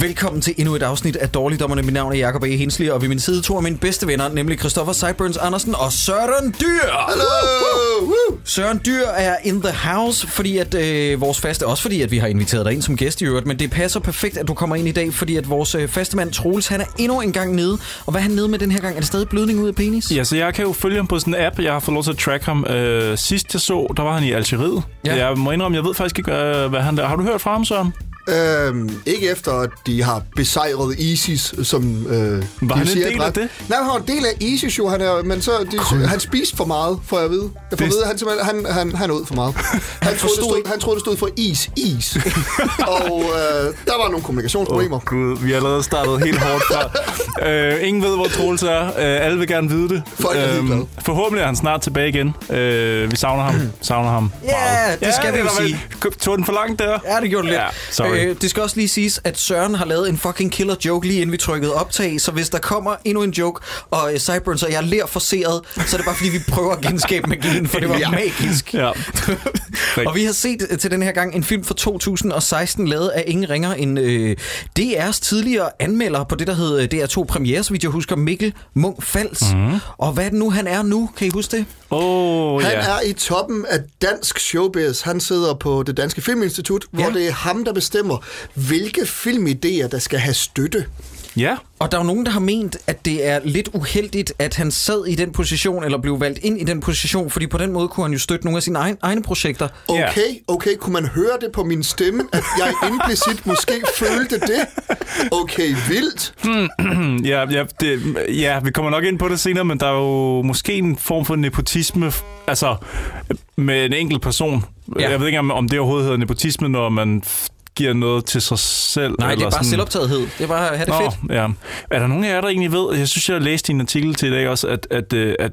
Velkommen til endnu et afsnit af Dårligdommerne. Mit navn er Jacob A. Hensley, og ved min side to af mine bedste venner, nemlig Christoffer Sideburns Andersen og Søren Dyr. Hello! Søren Dyr er in the house, fordi at øh, vores faste, også fordi at vi har inviteret dig ind som gæst i øvrigt, men det passer perfekt, at du kommer ind i dag, fordi at vores øh, faste mand Troels, han er endnu en gang nede. Og hvad er han nede med den her gang? Er det stadig blødning ud af penis? Ja, så jeg kan jo følge ham på sådan en app. Jeg har fået lov til at track ham. Øh, sidst jeg så, der var han i Algeriet. Ja. Ja. Jeg må indrømme, jeg ved faktisk ikke, øh, hvad han der. Har du hørt fra ham, Søren? Øhm, ikke efter, at de har besejret ISIS, som... Øh, Var de han en siger del af det? Nej, han var en del af ISIS jo, han er, men så, de, han spiste for meget, får jeg at vide. Jeg får at Det- vide, han, simpelthen- han, han, han åd for meget. Han, troede, det forstod stod, han troede, det stod for is, is. og øh, der var nogle kommunikationsproblemer. Åh, Gud, vi er allerede startet helt hårdt fra. øh, ingen ved, hvor Troels er. Øh, alle vil gerne vide det. Folk er ligeglade. forhåbentlig er han snart tilbage igen. Øh, vi savner ham. savner ham Ja, meget. det skal vi jo sige. Tog den for langt der? Ja, det gjorde det lidt. Ja, sorry. Øh, det skal også lige siges, at Søren har lavet en fucking killer joke lige inden vi trykkede optag, så hvis der kommer endnu en joke, og uh, Cyburns og jeg ler forseret, så er det bare fordi, vi prøver at genskabe magien, for det var Ja. magisk. Ja. og vi har set øh, til den her gang en film fra 2016, lavet af ingen ringer end øh, DR's tidligere anmelder på det, der hed øh, DR2 Premiere, så vidt jeg husker, Mikkel Munk Fals. Mm. Og hvad er det nu, han er nu? Kan I huske det? Oh, Han ja. er i toppen af dansk showbiz. Han sidder på det Danske Filminstitut, hvor Ja. det er ham, der bestemmer, hvilke filmidéer, der skal have støtte. Ja. Og der er jo nogen, der har ment, at det er lidt uheldigt, at han sad i den position, eller blev valgt ind i den position, fordi på den måde kunne han jo støtte nogle af sine egne, egne projekter. Okay, okay, kunne man høre det på min stemme, at jeg implicit måske følte det? Okay, vildt. Ja, ja, det, ja, vi kommer nok ind på det senere, men der er jo måske en form for nepotisme, altså med en enkelt person. Ja. Jeg ved ikke, om, det overhovedet hedder nepotisme, når man giver noget til sig selv. Nej, det eller er bare sådan. selvoptagethed. Det er bare at have det Nå, fedt. ja. Er der nogen af jer, der egentlig ved, jeg synes, jeg læste en artikel til i dag også, at, at, øh, at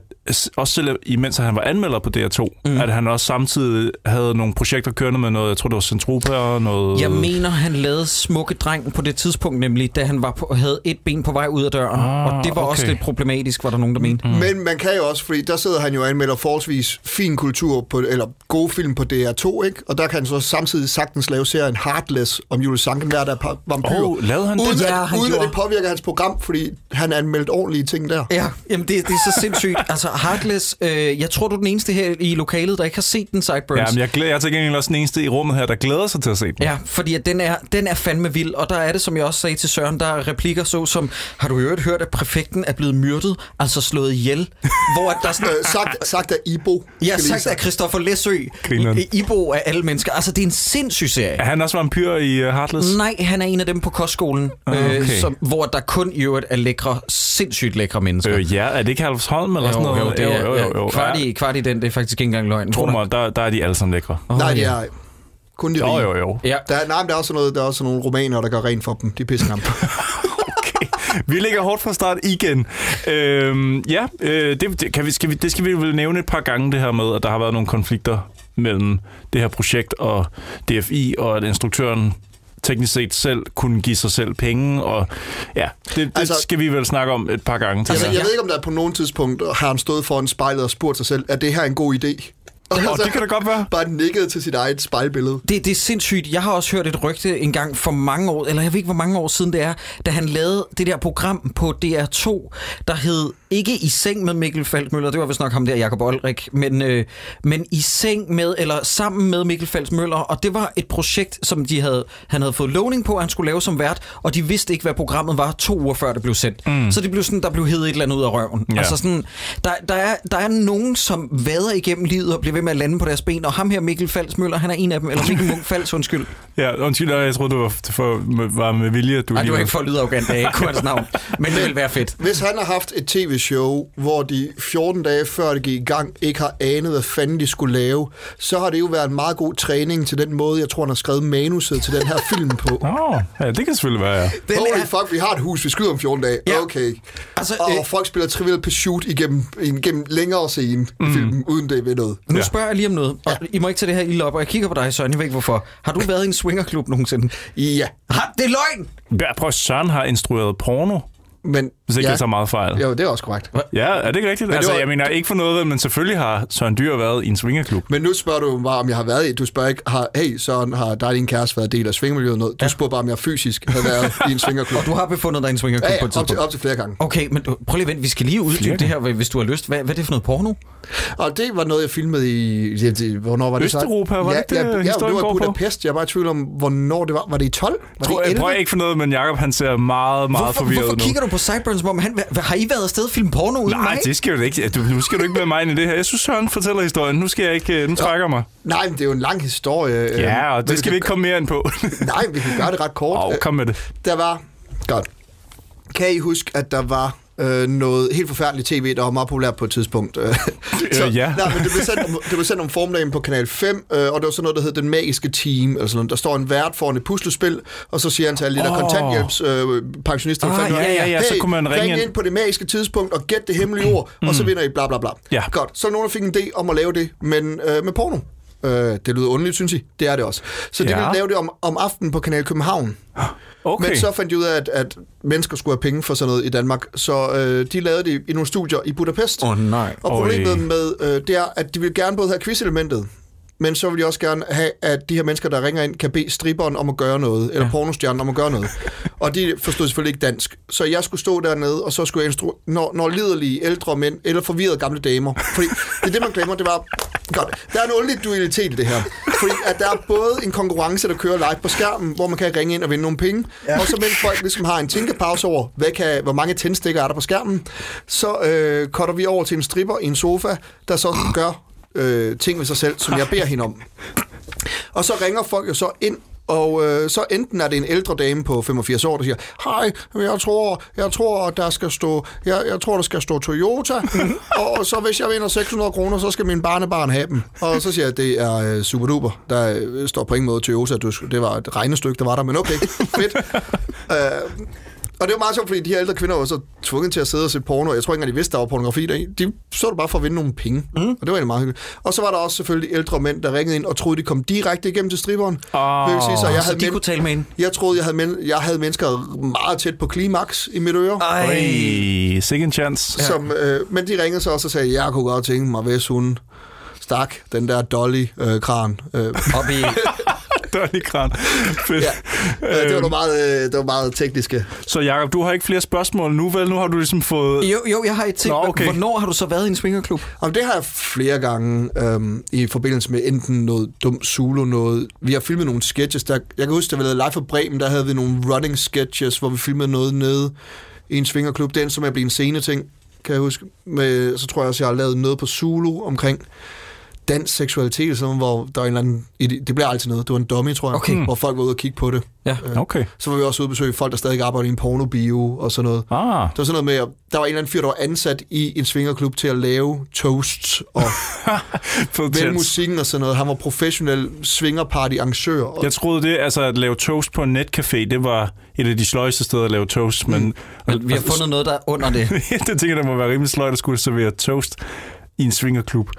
også selv imens han var anmelder på DR2, mm. at han også samtidig havde nogle projekter kørende med noget, jeg tror det var Centropa og noget... Jeg mener, han lavede Smukke Dreng på det tidspunkt, nemlig da han var på, havde et ben på vej ud af døren. Ah, og det var også okay. lidt problematisk, var der nogen, der mente. Mm. Men man kan jo også, fordi der sidder han jo og anmelder forholdsvis fin kultur, på, eller gode film på DR2, ikke? Og der kan han så samtidig sagtens lave serien Heartless om Jules Sankenberg, der er vampyr. Åh, lavede han det? uden, Ja, at, han uden at gjorde. det påvirker hans program, fordi han anmeldte ordentlige ting der. Ja, jamen det, det er så sindssygt. Altså, Heartless, øh, jeg tror, du er den eneste her i lokalet, der ikke har set den, Sideburns. Ja, men jeg, glæder, jeg er til gengæld også den eneste i rummet her, der glæder sig til at se den. Ja, fordi at den, er, den er fandme vild, og der er det, som jeg også sagde til Søren, der er replikker så som, har du øvrigt hørt, at præfekten er blevet myrdet, altså slået ihjel? Hvor at der er sådan, Øh, sagt, sagt af Ibo. lige sagt af Christoffer Læsø, Grineren. Ibo af alle mennesker. Altså, det er en sindssyg serie. Er han også vampyr i uh, Heartless? Nej, han er en af dem på kostskolen, Ah, okay. øh, som, hvor der kun i øvrigt er lækre, sindssygt lækre mennesker. Øh, ja, er det ikke Halvsholm eller sådan jo, noget? jo, det er, jo, jo, jo. Kvart, Ja. i, kvart i den, det er faktisk ikke engang løgn. Tro mig, der, der er de alle sammen lækre. Nej, det ja. er kun de Jo, rige. jo, jo. Ja, Der, er- nej, men der er også noget, der er også nogle romaner, der gør rent for dem. De er pissekamp. Okay. Vi ligger hårdt fra start igen. Øhm, ja, øh, det, det, kan vi, skal vi, det skal vi vel nævne et par gange, det her med, at der har været nogle konflikter mellem det her projekt og DFI, og at instruktøren teknisk set selv kunne give sig selv penge, og ja, det, det altså, Altså- skal vi vel snakke om et par gange. altså, jeg jeg. ved ikke, om der på nogen tidspunkt har han stået foran spejlet og spurgt sig selv, er det her en god idé? Åh, det kan da godt være. Bare nikket til sit eget spejlbillede. Det, det er sindssygt. Jeg har også hørt et rygte en gang for mange år, eller jeg ved ikke, hvor mange år siden det er, da han lavede det der program på DR2, der hed ikke i seng med Mikkel Falkmøller, det var vist nok ham der, Jacob Olrik, men, øh, men i seng med, eller sammen med Mikkel Falkmøller, og det var et projekt, som de havde, han havde fået lovning på, at han skulle lave som vært, og de vidste ikke, hvad programmet var to uger før det blev sendt. Mm. Så det blev sådan, der blev heddet et eller andet ud af røven. Ja. Altså sådan, der, der, er, der er nogen, som vader igennem livet og bliver ved med at lande på deres ben, og ham her, Mikkel Falsmøller, han er en af dem, eller Mikkel Munk Fals, undskyld. Ja, undskyld, jeg troede, du var, for, var med vilje. Du du er var- ikke for at lyde arrogant, det kunne hans navn, men det vil være fedt. Hvis han har haft et tv show, hvor de 14 dage før det gik i gang, ikke har anet, hvad fanden de skulle lave, så har det jo været en meget god træning til den måde, jeg tror, han har skrevet manuset til den her film på. Nå, ja, det kan selvfølgelig være, ja. Den Holy er- fuck, vi har et hus, vi skyder om 14 dage. Ja. Okay. Altså, og øh, folk spiller Trivial Pursuit igennem, igennem længere scene mm. i filmen, uden det ved noget. Nu Ja. spørger jeg lige om noget, og I må ikke tage det her ilde op, og jeg kigger på dig, Søren, jeg ved ikke hvorfor. Har du været i en swingerklub nogensinde? Ja, Har, det er løgn! Ja, Prøv, Søren har instrueret porno, men... hvis ikke ja, jeg tager meget fejl. Jo, det er også korrekt. Ja, er det ikke rigtigt? det Altså, var- jeg mener ikke for noget, men selvfølgelig har Søren Dyr været i en swingerklub. Men nu spørger du bare, om jeg har været i. Du spørger ikke, har, hey, så har dig og din kæreste været del af svingermiljøet noget. Du spørger bare, om jeg fysisk har været i en svingerklub. Og du har befundet dig i en swingerklub Ja, på ja, et op til, tidspunkt? op til flere gange. Okay, men prøv lige at vente, vi skal lige uddybe det her, hvis du har lyst. Hvad, hvad er det for noget porno? Og det var noget, jeg filmede i... Ja, det, hvornår var det så? Østeuropa, var ja, det det, ja, ja, det var på? Budapest. Jeg er bare i tvivl om, hvornår det var. Var det i 12? Var Tror, det i jeg 11? prøver ikke for noget, men Jacob han ser meget, meget Hvorfor, forvirret hvorfor ud nu. kigger du på Sideburns, som om han... Har I været afsted og filme porno uden Nej, mig? det skal du ikke. Du, nu skal du ikke med mig i det her. Jeg synes, Søren fortæller historien. Nu skal jeg ikke... Nu trækker jeg mig. Nej, men det er jo en lang historie. øh, Ja, og men det skal vi ikke komme mere ind på. Nej, vi kan gøre det ret kort. Åh, oh, kom med det. Der var... Godt. Kan I huske, at der var øh, noget helt forfærdeligt tv, der var meget populært på et tidspunkt? Øh, ja. Nej, men det blev, sendt om, det blev sendt om formiddagen på Kanal 5, øh, og det var sådan noget, der hed Den Magiske Team. Eller sådan noget. Der står en vært foran et puslespil, og så siger han til alle de der Åh. kontanthjælps øh, Ah, ja, ja, ja, hey, så kunne man ringe ring ind." ind på det magiske tidspunkt og gæt det hemmelige ord, og så vinder I bla bla bla. Ja. Godt, så er nogen, der fik en idé om at lave det, men øh, med porno. Øh, det lyder underligt, synes I. Det er det også. Så de Ja. ville lave det om, om aftenen på Kanal København. Okay. Men så fandt de ud af, at, at mennesker skulle have penge for sådan noget i Danmark, så øh, de lavede det i nogle studier i Budapest. Åh, nej. Og problemet Øj. med øh, det er, at de vil gerne både have quizelementet, men så vil de også gerne have, at de her mennesker, der ringer ind, kan bede striberen om at gøre noget, eller ja. pornostjernen om at gøre noget. Og de forstod selvfølgelig ikke dansk. Så jeg skulle stå dernede, og så skulle jeg instru- når, når liderlige ældre mænd, eller forvirrede gamle damer. Fordi det er det, man glemmer, det var... Godt. Der er en underlig dualitet i det her. Fordi at der er både en konkurrence, der kører live på skærmen, hvor man kan ringe ind og vinde nogle penge, ja. og så mens folk ligesom har en tænkepause over, hvad kan, hvor mange tændstikker er der på skærmen, så øh, cutter vi over til en stripper i en sofa, der så gør øh, ting ved sig selv, som jeg beder hende om. Og så ringer folk jo så ind, og øh, så enten er det en ældre dame på 85 år, der siger, hej, jeg tror, jeg tror, der skal stå, jeg, jeg tror, der skal stå Toyota, og så hvis jeg vinder 600 kroner, så skal min barnebarn have dem. Og så siger jeg, det er øh, super duper. Der øh, står på ingen måde Toyota, du, det var et regnestykke, der var der, men okay, fedt. øh, og det var meget sjovt, fordi de her ældre kvinder var så tvunget til at sidde og se porno. Jeg tror ikke engang, de vidste, der var pornografi der. De så det bare for at vinde nogle penge. Mm. Og det var egentlig meget hyggeligt. Og så var der også selvfølgelig ældre mænd, der ringede ind og troede, de kom direkte igennem til striberen. Åh, Det vil sige, så jeg Så havde, de men- kunne tale med en. jeg troede, jeg havde, men- jeg havde mennesker meget tæt på klimaks i mit øre. Ej. Second chance. Som, øh, men de ringede så også og sagde, jeg kunne godt tænke mig, hvis hun stak den der Dolly-kran. Øh, øh, Op i... Dårlig kran. Fedt. ja. det, var noget meget, øh, det var meget tekniske. Så Jacob, du har ikke flere spørgsmål nu, vel? Nu har du ligesom fået... Jo, jo, jeg har et ting. Nå, okay. Hvornår har du så været i en swingerklub? Og det har jeg flere gange øhm, i forbindelse med enten noget dumt Zulu, noget... Vi har filmet nogle sketches. Der, jeg kan huske, da vi lavede Live for Bremen, der havde vi nogle running sketches, hvor vi filmede noget nede i en svingerklub. Den, som er blevet en scene ting, kan jeg huske. Med, så tror jeg også, jeg har lavet noget på Zulu omkring dansk seksualitet, sådan, hvor der er en eller anden... Det bliver altid noget. Det var en dummy, tror jeg. Okay. Hvor folk var ude og kigge på det. Ja. Okay. Så var vi også ude og besøge folk, der stadig arbejder i en pornobio og sådan noget. Ah, Det var sådan noget med, at der var en eller anden fyr, der var ansat i en svingerklub til at lave toasts og vælge musikken og sådan noget. Han var professionel svingerparty-arrangør. Jeg troede det, altså at lave toast på en netcafé, det var et af de sløjeste steder at lave toast, men... Men vi har fundet noget, der er under det. det tænker jeg, det må være rimelig sløjt at skulle servere toast i en swingerklub.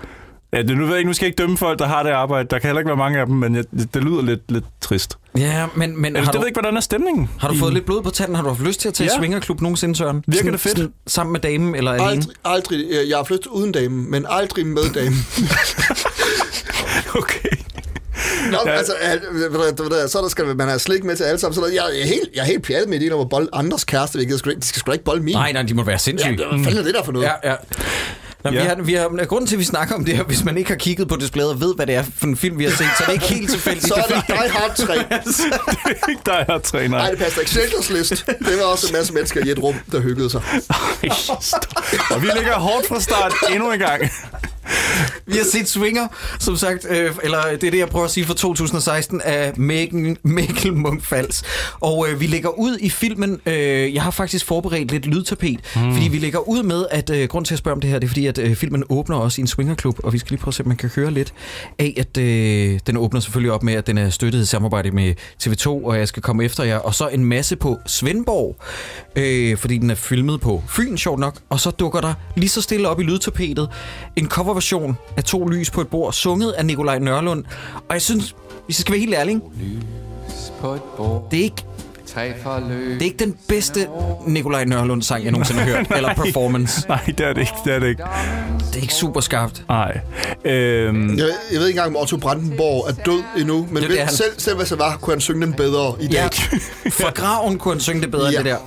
Ja, det, nu ved jeg ikke, nu skal jeg ikke dømme folk, der har det arbejde. Der kan heller ikke være mange af dem, men jeg, det, det lyder lidt, lidt trist. Ja, men, men Jeg har, ved du, ikke, hvordan er stemningen? har du i- fået lidt blod på tanden? Har du haft lyst til at tage Ja. ja. swingerklub nogensinde, Søren? Virker Sådan- det fedt? Sådan, sammen med damen eller alene? aldrig, aldrig, øh, jeg har flyttet uden dame, men aldrig med dame. Okay. Nå, Ja. ja. altså, ved ved så der skal man have slik med til alle sammen. Så der, jeg, er helt, jeg er helt pjattet med det, når man bold andres kæreste. Jeg skal, sgu ikke- de skal sgu ikke bolde min. Nej, nej, de må være ja, sindssyge. hvad fanden er det der for noget? Ja, ja. Nå, ja. Vi har, vi har, grunden til, at vi snakker om det her, hvis man ikke har kigget på displayet og ved, hvad det er for en film, vi har set, så er det ikke helt tilfældigt. Så er det Die Hard 3. Det er ikke dig, jeg træner. Nej, det passer ikke. Schindlers List. Det var også en masse mennesker i et rum, der hyggede sig. Og vi ligger hårdt fra start endnu en gang. Vi har set Swinger, som sagt, øh, eller det er det, jeg prøver at sige fra 2016, af Mikkel, Mikkel Munkfals. Og øh, vi lægger ud i filmen, øh, jeg har faktisk forberedt lidt lydtapet, mm. fordi vi lægger ud med, at øh, grund til at spørge om det her, det er fordi, at øh, filmen åbner også i en swingerklub, og vi skal lige prøve at se, om man kan høre lidt af, at øh, den åbner selvfølgelig op med, at den er støttet i samarbejde med TV2, og jeg skal komme efter jer, og så en masse på Svendborg, øh, fordi den er filmet på Fyn, sjovt nok, og så dukker der lige så stille op i lydtapetet en coverversion af To lys på et bord, sunget af Nikolaj Nørlund, og jeg synes, hvis jeg skal være helt ærlig, det er ikke. Det er ikke den bedste Nikolaj Nørlund sang, jeg nogensinde har hørt, eller performance. Nej, det er det ikke. Det er det ikke. Det er ikke super skarpt. Nej. Øhm, Jeg, jeg ved ikke engang, om Otto Brandenborg er død endnu, men Det ved, det, han- selv, selv hvis han var, kunne han synge den bedre i dag. Ja, fra graven kunne han synge det bedre Ja. end det der.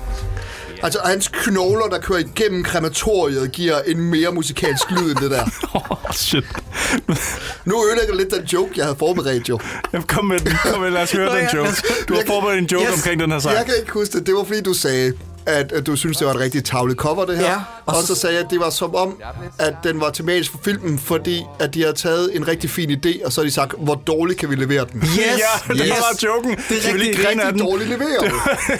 Altså, hans knogler, der kører igennem krematoriet, giver en mere musikalsk lyd end det der. oh, shit. Nu ødelægger lidt den joke, jeg havde forberedt jo. Jamen, Kom med den. Kom med, lad os høre Nå, den ja, joke. Du har forberedt en joke Yes. omkring den her sang. Jeg kan ikke huske det. Det var fordi, du sagde, at, at du synes det var et rigtig tavlet cover, det her. Ja, og, og så, så- sagde jeg, at det var som om, at den var tematisk for filmen, fordi at de havde taget en rigtig fin idé, og så har de sagt, hvor dårligt kan vi levere den? Yes, Ja, det yes. var joken. Det er vi rigtig, Rigtig den. dårligt leveret.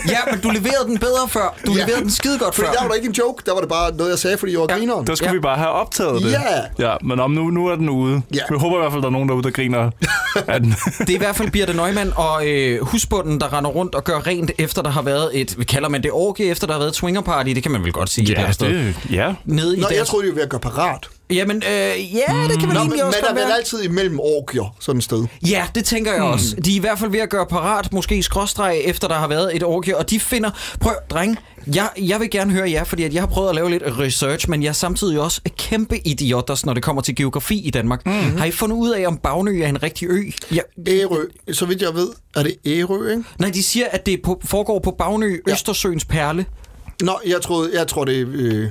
Ja, men du leverede den bedre før. Du Ja. leverede den skide godt Fordi før. der var der ikke en joke, der var det bare noget, jeg sagde, fordi jeg var Ja. grineren. Der skulle Ja. vi bare have optaget det. Ja. ja men om nu, nu er den ude. Ja. Vi håber i hvert fald, der er nogen derude, der griner af den. Det er i hvert fald Birte Neumann og øh, husbunden, der render rundt og gør rent, efter der har været et, hvad kalder man det, orgie, efter der har været et swingerparty, det kan man vel godt sige. sted. det, ja. Nede i Nå, jeg deres... troede, de var ved at gøre parat. Jamen, øh, ja, det kan man Nå, men egentlig man også er vel altid imellem orgier, sådan et sted. Ja, det tænker jeg også. De er i hvert fald ved at gøre parat, måske skråstreg, efter der har været et orgie, og de finder... Prøv, dreng, jeg, jeg vil gerne høre jer, fordi at jeg har prøvet at lave lidt research, men jeg er samtidig også kæmpe idioter, når det kommer til geografi i Danmark. Mm-hmm. Har I fundet ud af, om Bagnø er en rigtig ø? Ja, Ærø, så vidt jeg ved, er det Ærø, ikke? nej, de siger, at det på, foregår på Bagnø, Ja. Østersøens perle. Nå, jeg, troede, jeg tror, det er... Øh...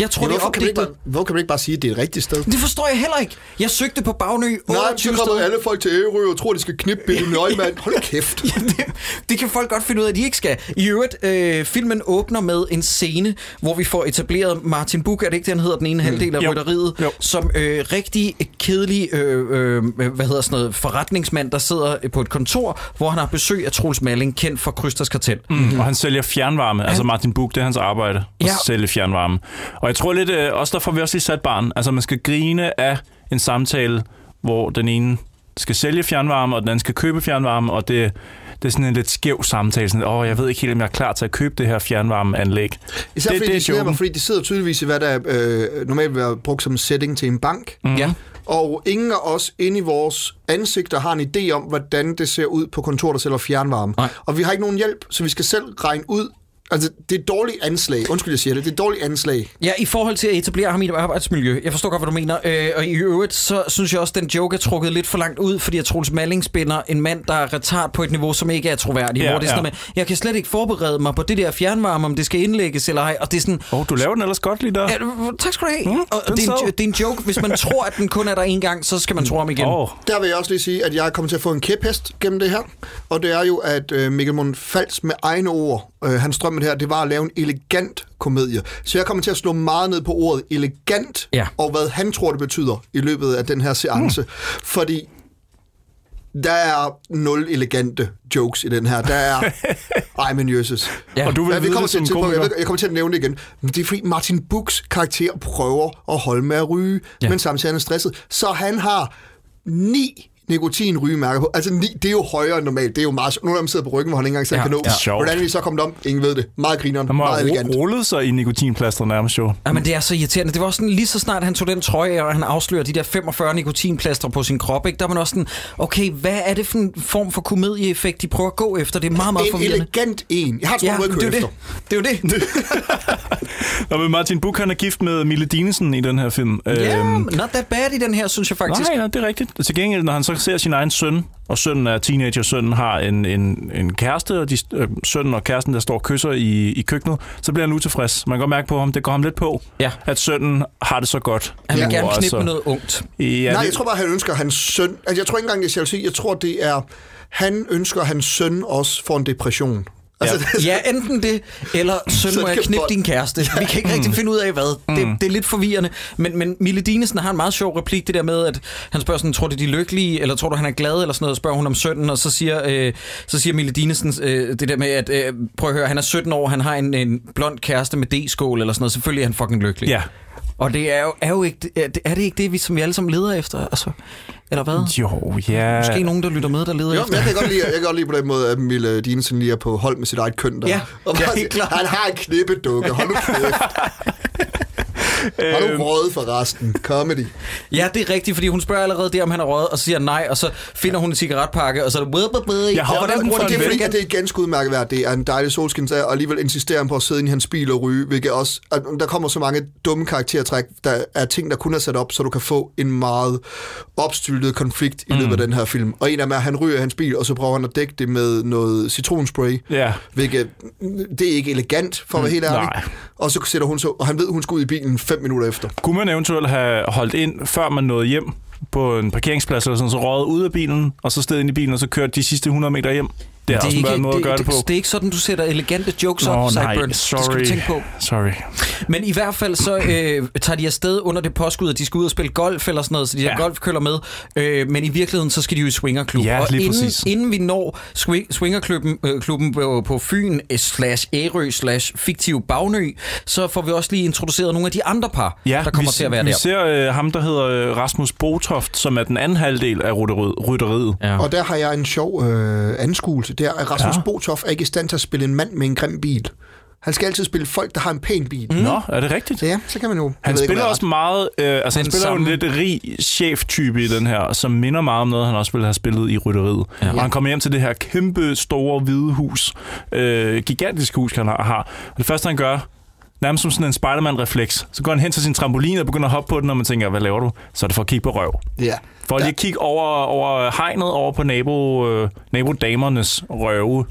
Jeg tror, Ja, det er hvorfor, kan opdigtet. bare, hvorfor kan man ikke bare sige, at det er et rigtigt sted? Det forstår jeg heller ikke. Jeg søgte på Bagnø Nej, så 28 kommer steder. alle folk til Ærø og tror, de skal knippe Billy Neumann. Hold kæft. Ja, det, det kan folk godt finde ud af, at de ikke skal. I øvrigt, øh, filmen åbner med en scene, hvor vi får etableret Martin Buch, er det ikke det, han hedder, den ene halvdel af Jo. rytteriet, Jo. som øh, rigtig kedelig øh, øh, hvad hedder sådan noget, forretningsmand, der sidder på et kontor, hvor han har besøg af Troels Malling, kendt for Krysters Kartel. Mm. Og han sælger fjernvarme. Altså Martin Buch, det er hans arbejde. At Ja. sælge fjernvarme. Og jeg tror lidt, øh, også der får vi også lige sat barn. Altså man skal grine af en samtale, hvor den ene skal sælge fjernvarme, og den anden skal købe fjernvarme, og det, det er sådan en lidt skæv samtale. Sådan, Åh, jeg ved ikke helt, om jeg er klar til at købe det her fjernvarmeanlæg. Især det, fordi, det er de sidder, joken. fordi de sidder tydeligvis i, hvad der øh, normalt vil være brugt som setting til en bank. Mm. Ja. Og ingen af os inde i vores ansigter har en idé om, hvordan det ser ud på kontor, der sælger fjernvarme. Nej. Og vi har ikke nogen hjælp, så vi skal selv regne ud. Altså, det er et dårligt anslag. Undskyld, jeg siger det. Det er et dårligt anslag. Ja, i forhold til at etablere ham i et arbejdsmiljø. Jeg forstår godt, hvad du mener. Øh, og i øvrigt, så synes jeg også, at den joke er trukket lidt for langt ud, fordi at Troels Malling spænder en mand, der er retard på et niveau, som ikke er troværdigt. Ja, hvor det er sådan ja. med, jeg kan slet ikke forberede mig på det der fjernvarme, om det skal indlægges eller ej. Og det er sådan, Åh, oh, du laver den ellers godt lige der. Ja, tak skal du have. Mm, og den det, er en, det er en joke. Hvis man tror, at den kun er der en gang, så skal man tro om igen. Oh, Der vil jeg også lige sige, at jeg er kommet til at få en kæphest gennem det her. Og det er jo, at øh, Mikkel Mund Fals med egne ord, øh, hans drøm her, det var at lave en elegant komedie. Så jeg kommer til at slå meget ned på ordet elegant, Ja. og hvad han tror, det betyder i løbet af den her seance. Mm. Fordi der er nul elegante jokes i den her. Der er... Ej, men jøsses. Ja. Og du vil Ja, vi vide kommer til et tidspunkt, jeg, jeg kommer til at nævne det igen. Men det er fordi Martin Buchs karakter prøver at holde med at ryge, ja. men samtidig er han stresset. Så han har ni nikotin-rygemærker på. Altså ni, det er jo højere end normalt. Det er jo meget. Nogle af dem sidder på ryggen, hvor han ikke engang selv Ja, kan nå. ja. Sjovt. Hvordan er vi så kommet om? Ingen ved det. Meget grineren. han Meget elegant. ru- rullet sig i nikotinplaster nærmest jo. Ja, men det er så irriterende. Det var også sådan, lige så snart han tog den trøje af, og han afslører de der 45 nikotinplaster på sin krop, ikke? der er man også sådan, okay, hvad er det for en form for komedieeffekt, de prøver at gå efter? Det er meget, meget En forvirrende. elegant en. Jeg har Ja, det er det. Det er jo det. Og men Martin Buch, han er gift med Mille Dinesen i den her film. Ja, Øhm, not that bad i den her, synes jeg faktisk. Nej, ja, det er rigtigt. Til gengæld, når han så ser sin egen søn, og sønnen er teenager, sønnen har en, en, en kæreste, og de, øh, sønnen og kæresten, der står og kysser i, i køkkenet, så bliver han utilfreds. Man kan godt mærke på ham, det går ham lidt på, Ja. at sønnen har det så godt. Han vil Ja. gerne knippe noget ungt. Ja, Nej, det- jeg tror bare, han ønsker hans søn... Altså, jeg tror ikke engang, det er jalousi. Jeg tror, det er... Han ønsker, at hans søn også får en depression. Altså, det, Ja, enten det, eller søn må jeg knippe din kæreste. Vi kan ikke rigtig finde ud af hvad. Det, det er lidt forvirrende. Men, men Mille Dinesen har en meget sjov replik, det der med, at han spørger sådan, tror du de er lykkelige, eller tror du han er glad, eller sådan noget, spørger hun om sønnen, og så siger, øh, så siger Mille Dinesen øh, det der med, at øh, prøv at høre, han er 17 år, han har en, en blond kæreste med D-skål, eller sådan noget, selvfølgelig er han fucking lykkelig. Ja. Og det er jo, er jo ikke, er det, er det ikke det, vi, som vi alle sammen leder efter? Altså, eller hvad? Jo, ja. Måske nogen, der lytter med, der leder jo, efter. men jeg kan godt lide, jeg kan godt lide på den måde, at Mille Dinesen lige er på hold med sit eget køn der. Ja, og ja, helt klart. Han har en knippedukke, hold nu kæft. Har Øhm. du råd for resten? Comedy. Ja, det er rigtigt, fordi hun spørger allerede der, om han er røget, og så siger nej, og så finder hun en cigaretpakke, og så er det... Jeg har Og hvordan bruger det Det er fordi, at det er ganske udmærket værd. Det er en dejlig solskins og alligevel insisterer han på at sidde i hans bil og ryge, hvilket også, at der kommer så mange dumme karaktertræk, der er ting, der kun er sat op, så du kan få en meget opstyltet konflikt i løbet af den her film. Og en af dem er, at han ryger i hans bil, og så prøver han at dække det med noget citronspray, Ja. hvilket det er ikke elegant, for at være helt ærlig. nej. Og så sætter hun så, og han ved, hun skal ud i bilen fem minutter efter. Kunne man eventuelt have holdt ind, før man nåede hjem på en parkeringsplads, eller sådan, så røget ud af bilen, og så sted ind i bilen, og så kørt de sidste 100 meter hjem? Det er, Det er, også ikke, en det, måde at gøre det, på. det, det er ikke sådan, du sætter elegante jokes Nå, op, nej, Sideburn. Det skal du sorry. tænke på. Sorry. Men i hvert fald så øh, tager de afsted under det påskud, at de skal ud og spille golf eller sådan noget, så de har Ja. golfkøller med. Øh, men i virkeligheden, så skal de jo i swingerklub. Ja, og inden, præcis. inden vi når swing, swingerklubben øh, klubben på, på Fyn øh, slash Ærø slash fiktiv Bagnø, så får vi også lige introduceret nogle af de andre par, Ja, der kommer vi, til at være vi der. ser øh, ham, der hedder øh, Rasmus Botoft, som er den anden halvdel af rytteriet. Ja. Og der har jeg en sjov øh, anskuelse. Det er, at Rasmus Ja. Botoff er ikke i stand til at spille en mand med en grim bil. Han skal altid spille folk, der har en pæn bil. Mm. Nå, er det rigtigt? Ja, så kan man jo... Han ikke, spiller hvad også meget, øh, altså han Den spiller jo samme- en lidt rig cheftype i den her, som minder meget om noget, han også ville have spillet i rytteriet. Ja. Og han kommer hjem til det her kæmpe store hvide hus, øh, gigantisk hus, han har- har. Og det første, han gør, nærmest som sådan en Spider-Man-refleks, så går han hen til sin trampolin og begynder at hoppe på den, og man tænker, hvad laver du? Så er det for at kigge på røv. Ja. For lige at kigge over, over hegnet over på nabo, øh, nabodamernes røve.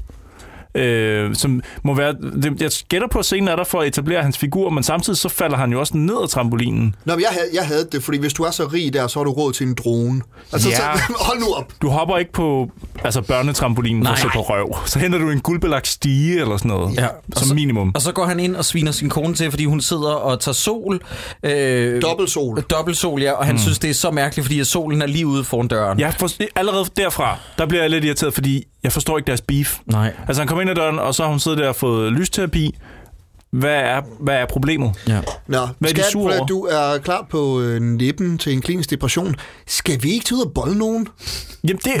Øh, som må være, det, jeg gætter på, at scenen er der for at etablere hans figur, men samtidig så falder han jo også ned af trampolinen. Nå, men jeg, havde, jeg havde det, fordi hvis du er så rig der, så har du råd til en drone. Altså, Ja. så, hold nu op. Du hopper ikke på altså børnetrampolinen for Nej. at se på røv. Så henter du en guldbelagt stige eller sådan noget. Ja. Og Som så- minimum. Og så går han ind og sviner sin kone til, fordi hun sidder og tager sol. Øh, Dobbelt sol. Dobbelt sol, ja. Og han mm. synes, det er så mærkeligt, fordi at solen er lige ude foran døren. Jeg for, allerede derfra, der bliver jeg lidt irriteret, fordi jeg forstår ikke deres beef. Nej. Altså han kommer døren, og så har hun siddet der og fået lysterapi. Hvad er, hvad er problemet? Ja. Nå, Hvad er de sure over? du er klar på øh, nippen til en klinisk depression. Skal vi ikke tage ud og bolle nogen? Jamen, det, det,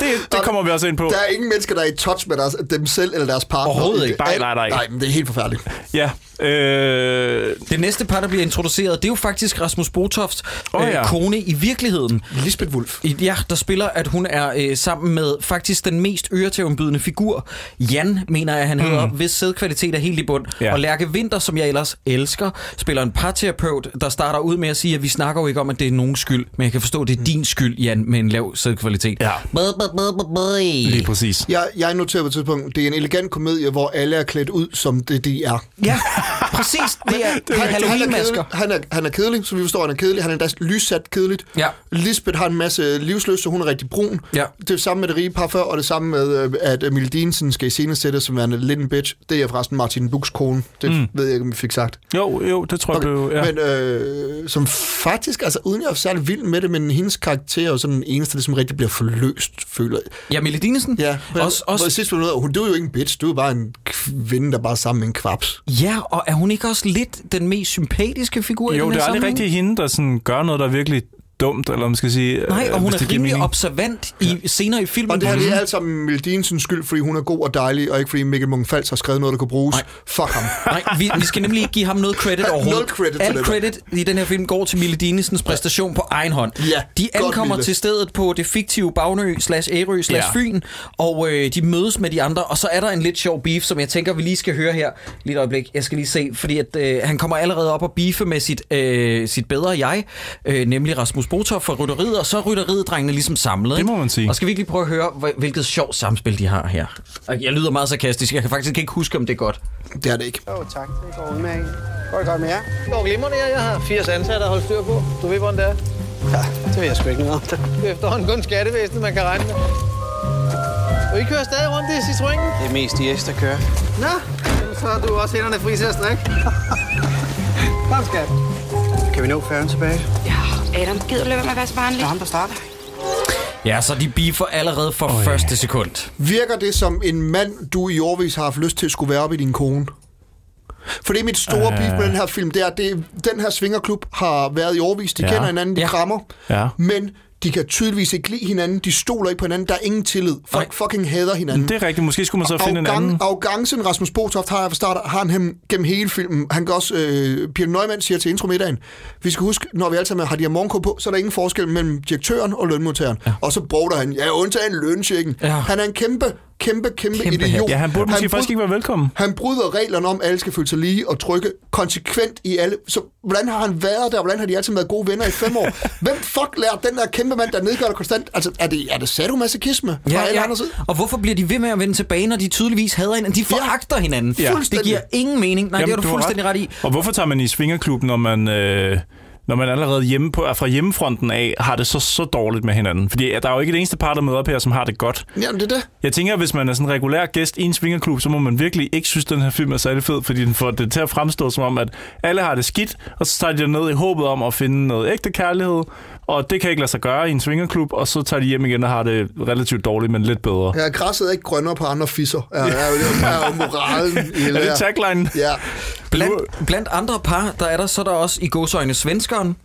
det, det kommer vi også ind på. Der er ingen mennesker, der er i touch med deres, dem selv eller deres partner. Overhovedet ikke. Nej, nej, nej. Nej, men det er helt forfærdeligt. Ja. Øh, Det næste par, der bliver introduceret, det er jo faktisk Rasmus Botofts Åh, oh, ja. øh, kone i virkeligheden. Lisbeth Wulf. I- Ja, der spiller, at hun er øh, sammen med faktisk den mest øretævnbydende figur. Jan, mener jeg, han hedder, hvis sædkvalitet er helt i bund. Ja. Og Lærke Vinter, som jeg ellers elsker, spiller en parterapeut, der starter ud med at sige, at vi snakker jo ikke om, at det er nogens skyld, men jeg kan forstå, at det er din skyld, Jan, med en lav sædkvalitet. Ja. Bøh, bøh, bøh, bøh. lige præcis. Jeg, jeg noterer på et tidspunkt, det er en elegant komedie, hvor alle er klædt ud, som det de er. Ja, præcis. Det er, det er Han, han, er kedelig, han, er, han er kedelig, så vi forstår, han er kedelig. Han er endda lyssat kedeligt. Ja. Lisbeth har en masse livsløs, så hun er rigtig brun. Ja. Det er samme med det rige par før, og det samme med, øh, at Emil Dinesen skal i scenesætte som lidt en bitch. Det er forresten Martin Buchs kone. Det mm. ved jeg ikke, om vi fik sagt. Jo, jo, det tror jeg blev... Ja. Men øh, som faktisk, altså uden jeg er særlig vild med det, men hendes karakter er sådan den eneste, der som rigtig bliver forløst, føler jeg. Ja, Mille Dinesen. Ja, men Også, også... sidst noget, hun du er jo ikke en bitch, du er bare en kvinde, der bare er sammen med en kvaps. Ja, og er hun ikke også lidt den mest sympatiske figur i Jo, den det her er aldrig rigtig hende, der sådan gør noget, der er virkelig dumt, eller man skal sige... Nej, øh, og hun er rimelig mening. observant i, senere i filmen. Og det her det Mhm. er alt sammen Mildinens skyld, fordi hun er god og dejlig, og ikke fordi Mikkel Munch-Fals har skrevet noget, der kunne bruges. Nej. Fuck ham. Nej, vi, vi skal nemlig ikke give ham noget credit overhovedet. Nul credit det. credit i den her film går til Mille Dinesens præstation på egen hånd. Ja, de ankommer til stedet på det fiktive Bagnø slash Ærø slash Ja. Fyn, og øh, de mødes med de andre, og så er der en lidt sjov beef, som jeg tænker, vi lige skal høre her. Lige et øjeblik, jeg skal lige se, fordi at, øh, han kommer allerede op og beefe med sit, øh, sit bedre jeg, øh, nemlig Rasmus Botoff fra Rytteriet, og så er Rytteriet-drengene ligesom samlet. Det må man sige. Og skal vi ikke lige prøve at høre, hvilket sjovt samspil de har her? Jeg lyder meget sarkastisk, jeg kan faktisk ikke huske, om det er godt. Det er det ikke. Jo, tak. Det går udmærket. Går det godt med jer? Det går glimrende her. Jeg har 80 ansatte at holde styr på. Du ved, hvordan det er. Ja, det ved jeg sgu ikke noget om. Det er efterhånden kun skattevæsenet, man kan regne med. Og I kører stadig rundt i Citroënen? Det er mest de ekstra kører. Nå, så har du også hænderne fri til at strikke. Kom, skat. Kan vi nå færgen tilbage? Adam, gider du lade være med at være så barnlig? Det er ham, der starter. Ja, så de beefer allerede fra oh, første sekund. Virker det som en mand, du i årvis har haft lyst til at skulle være op i din kone? For det er mit store uh... beef med den her film, det er, at det, den her svingerklub har været i årvis. De Ja. kender hinanden, de ja. krammer. Ja. Men de kan tydeligvis ikke lide hinanden. De stoler ikke på hinanden. Der er ingen tillid. Folk Nej. fucking hader hinanden. Det er rigtigt. Måske skulle man så finde en anden. Arrogancen Rasmus Botoft har jeg fra start, har han hem, gennem hele filmen. Han kan også, øh, Peter Neumann siger til intromiddagen, vi skal huske, når vi alle sammen har de her morgenkåb på, så er der ingen forskel mellem direktøren og lønmodtageren. Ja. Og så broder han, ja, undtagen lønchecken. Ja. Han er en kæmpe, kæmpe, kæmpe, Kæmpe idiot. Ja, han burde måske bryd- faktisk ikke være velkommen. han bryder reglerne om, at alle skal føle sig lige og trygge konsekvent i alle. Så hvordan har han været der? Hvordan har de altid været gode venner i fem år? Hvem fuck lærer den der kæmpe mand, der nedgør det konstant? Altså, er det, er det sadomasochisme fra alle andre side? Og hvorfor bliver de ved med at vende tilbage, når de tydeligvis hader hinanden? De foragter hinanden. Ja. Det giver ingen mening. Nej, Jamen, det har du, har fuldstændig ret i. Og hvorfor tager man i svingerklub, når man... Øh når man allerede hjemme på, fra hjemmefronten af har det så, så dårligt med hinanden. Fordi der er jo ikke det eneste par, der møder op her, som har det godt. Jamen, det er det. Jeg tænker, at hvis man er sådan en regulær gæst i en svingerklub, så må man virkelig ikke synes, at den her film er særlig fed, fordi den får det til at fremstå som om, at alle har det skidt, og så tager de ned i håbet om at finde noget ægte kærlighed, og det kan ikke lade sig gøre i en svingerklub, og så tager de hjem igen og har det relativt dårligt, men lidt bedre. Ja, græsset er ikke grønnere på andre fisser. Er, er, er, er jo moralen i Er det det tagline? Ja. Blandt, blandt andre par, der er der så er der også i godsøjne svenskeren,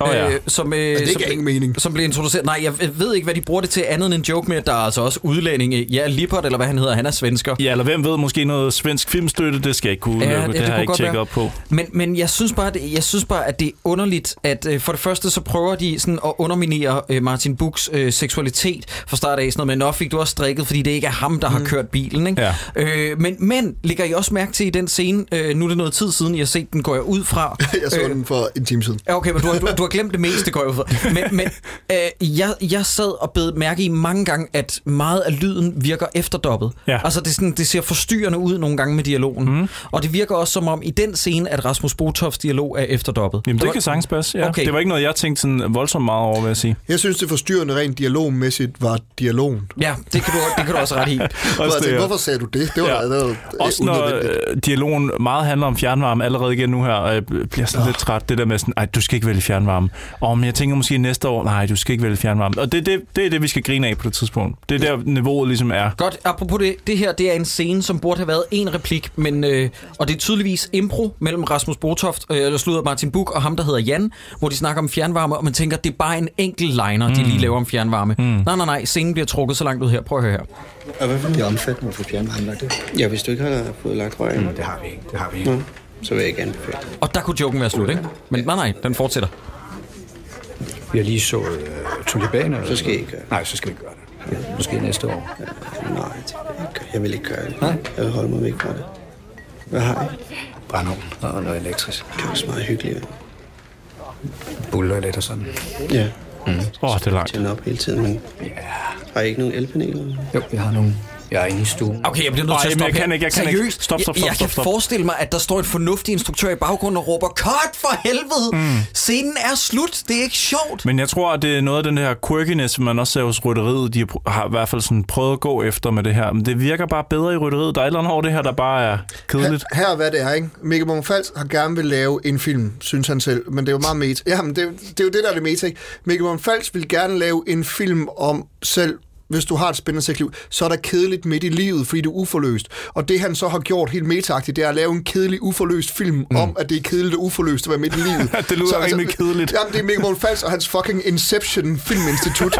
Åh, ja. som, øh, det som, ingen mening. som blev introduceret. Nej, jeg ved ikke, hvad de bruger det til andet end en joke med, at der er altså også udlændinge. Ja, Lippert, eller hvad han hedder, han er svensker. Ja, eller hvem ved, måske noget svensk filmstøtte, det skal jeg ikke kunne Ja, ja, det- det, det det har jeg ikke tjekket op på. Men, men jeg, synes bare, det, jeg synes bare, at det er underligt, at øh, for det første så prøver de sådan at underminere øh, Martin Buks øh, seksualitet fra start af. Sådan noget, men nå fik du også strikket, fordi det ikke er ham, der mm. har kørt bilen. Ikke? Ja. Øh, men, men lægger I også mærke til i den scene, øh, nu er det noget tid siden, I har set den, går jeg ud fra. Jeg så den for en time siden. Ja, okay, men du har, du, du har glemt det meste, går jeg ud fra. Men, men øh, jeg, jeg sad og bed mærke i mange gange, at meget af lyden virker efterdoppet. Ja. Altså, det, sådan, det ser forstyrrende ud nogle gange med dialogen. Mm. Og det virker også som om, i den scene, at Rasmus Botofs dialog er efterdoppet. Jamen, Der det var- kan sagtens passe, ja. Okay. Det var ikke noget, jeg tænkte sådan voldsomt meget over, vil jeg sige. Jeg synes, det forstyrrende rent dialogmæssigt var dialogen. Ja, det kan, du, det kan du også ret jeg det, tænkte, ja. hvorfor sagde du det? Det var, Ja. ja. det var Også når øh, dialogen meget handler om fjernvarme allerede igen nu her, og jeg bliver sådan lidt træt. Det der med sådan, ej, du skal ikke vælge fjernvarme. Og men jeg tænker måske næste år, nej, du skal ikke vælge fjernvarme. Og det, det, det er det, vi skal grine af på det tidspunkt. Det er der, niveauet ligesom er. Godt, apropos det, det her, det er en scene, som burde have været en replik, men, øh, og det er tydeligvis impro mellem Rasmus Botoft, øh, eller slutter Martin Buk og ham, der hedder Jan, hvor de snakker om fjernvarme, og man tænker, det er bare en enkelt liner, mm. de lige laver om fjernvarme. Mm. Nej, nej, nej, scenen bliver trukket så langt ud her. Prøv at høre her. Og hvad det er omfattende at få fjernvarme lagt det? Ja, hvis du ikke har fået lagt røg. Mm, det har vi ikke. Det har vi ikke. Nå, så vil jeg ikke anbefale det. Og der kunne joken være slut, ikke? Men nej, nej, den fortsætter. Vi har lige så øh, tulipaner. Så skal I ikke gøre det. Nej, så skal vi ikke gøre det. Måske næste år. Nej, det vil jeg ikke gøre. jeg vil ikke gøre det. Nej. Jeg vil holde mig væk fra det. Hvad har I? Brændeovn og noget elektrisk. Det er også meget hyggeligt. Buller lidt og sådan. Ja, Åh, oh, det er langt. tænde op hele tiden, men Ja. har I ikke nogen elpaneler? Jo, jeg har nogle. Jeg er inde i stuen. Okay, jeg bliver nødt til at stoppe jeg kan her. ikke, jeg kan ikke. Seriøst? Stop, stop, Jeg, stop, jeg stop, kan stop. forestille mig, at der står en fornuftig instruktør i baggrunden og råber, cut for helvede! Mm. Scenen er slut, det er ikke sjovt. Men jeg tror, at det er noget af den her quirkiness, man også ser hos rytteriet. De har i hvert fald sådan prøvet at gå efter med det her. Men det virker bare bedre i rytteriet. Der er et eller andet over det her, der bare er kedeligt. Her, her er hvad det er, ikke? Mikkel Monfals har gerne vil lave en film, synes han selv, men det er jo meget meta. Jamen, det, er- det er jo det, der er det meta, ikke? Mikkel Monfals vil gerne lave en film om selv hvis du har et spændende sexliv, så er der kedeligt midt i livet, fordi det er uforløst. Og det han så har gjort helt metaagtigt, det er at lave en kedelig, uforløst film mm. om, at det er kedeligt og uforløst at være midt i livet. Det lyder så, rimelig kedeligt. Jamen, det er Mikkel Monfals og hans fucking Inception Filminstitut,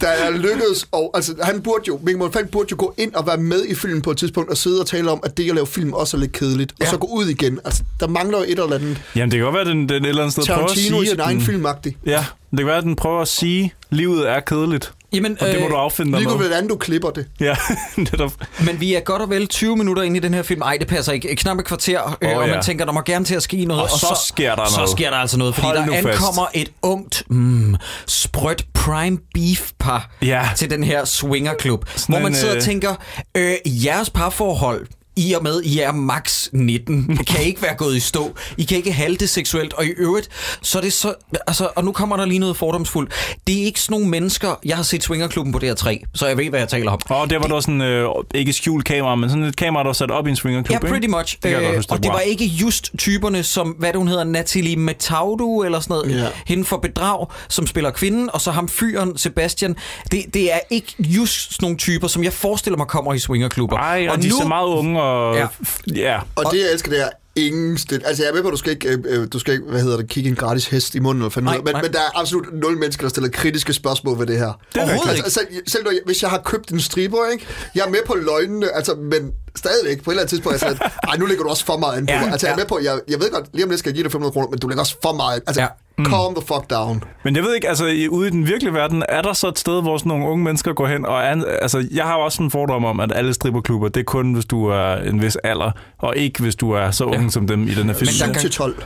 der er lykkedes. Og, altså, han burde jo, Mikkel Monfals burde jo gå ind og være med i filmen på et tidspunkt, og sidde og tale om, at det at lave film også er lidt kedeligt. Ja. Og så gå ud igen. Altså, der mangler jo et eller andet Jamen, det kan godt være, den, den et eller andet sted prøver at Tarantino sige, i sin egen filmagtig. Ja, det kan være, at den prøver at sige, at livet er kedeligt. Jamen, Og det må du affinde dig Ligegyldigt, med. hvordan du klipper det. Ja, netop. Men vi er godt og vel 20 minutter inde i den her film. Ej, det passer ikke. Knap et kvarter, øh, Åh, og ja. man tænker, der må gerne til at ske noget. Og så sker der så noget. sker der altså noget, fordi Hold der nu fast. ankommer et ungt, mm, sprødt prime beef par Ja. til den her swingerklub. Hvor man sidder og øh, tænker, øh, jeres parforhold i og med, I er max 19. Det kan ikke være gået i stå. I kan ikke halde det seksuelt. Og i øvrigt, så er det så... Altså, og nu kommer der lige noget fordomsfuldt. Det er ikke sådan nogle mennesker... Jeg har set Swingerklubben på DR3, så jeg ved, hvad jeg taler om. Og det var der sådan, øh, ikke skjult kamera, men sådan et kamera, der var sat op i en swingerklub, Ja, pretty much. Det kan jeg godt Øh, huske, og det var. var ikke just typerne, som, hvad det, hun hedder, Natalie Metaudu, eller sådan noget, Ja. hende for bedrag, som spiller kvinden, og så ham fyren, Sebastian. Det, det er ikke just sådan nogle typer, som jeg forestiller mig kommer i swingerklubber. Ej, og, og de er så meget unge, og... Ja. Ja. Og det, jeg elsker, det er ingen stil. Altså, jeg er med på, at du skal ikke, øh, øh, du skal ikke hvad hedder det, kigge en gratis hest i munden, eller Nej, noget, men, nej. men der er absolut nul mennesker, der stiller kritiske spørgsmål ved det her. Det er altså, selv, selv når jeg, hvis jeg har købt en striber, ikke? Jeg er med på løgnene, altså, men stadigvæk på et eller andet tidspunkt, altså, ej, nu lægger du også for meget an på Ja, mig. Altså, jeg er ja. med på, jeg, jeg ved godt, lige om lidt skal jeg give dig 500 kroner, men du lægger også for meget. Altså, Ja. Ja. calm the fuck down. Men jeg ved ikke, altså i- ude i den virkelige verden, er der så et sted, hvor sådan nogle unge mennesker går hen? Og er, altså, jeg har jo også en fordom om, at alle stripperklubber, det er kun, hvis du er en vis alder, og ikke hvis du er så ung ja. som dem i den her film. der 7 kan- til 12.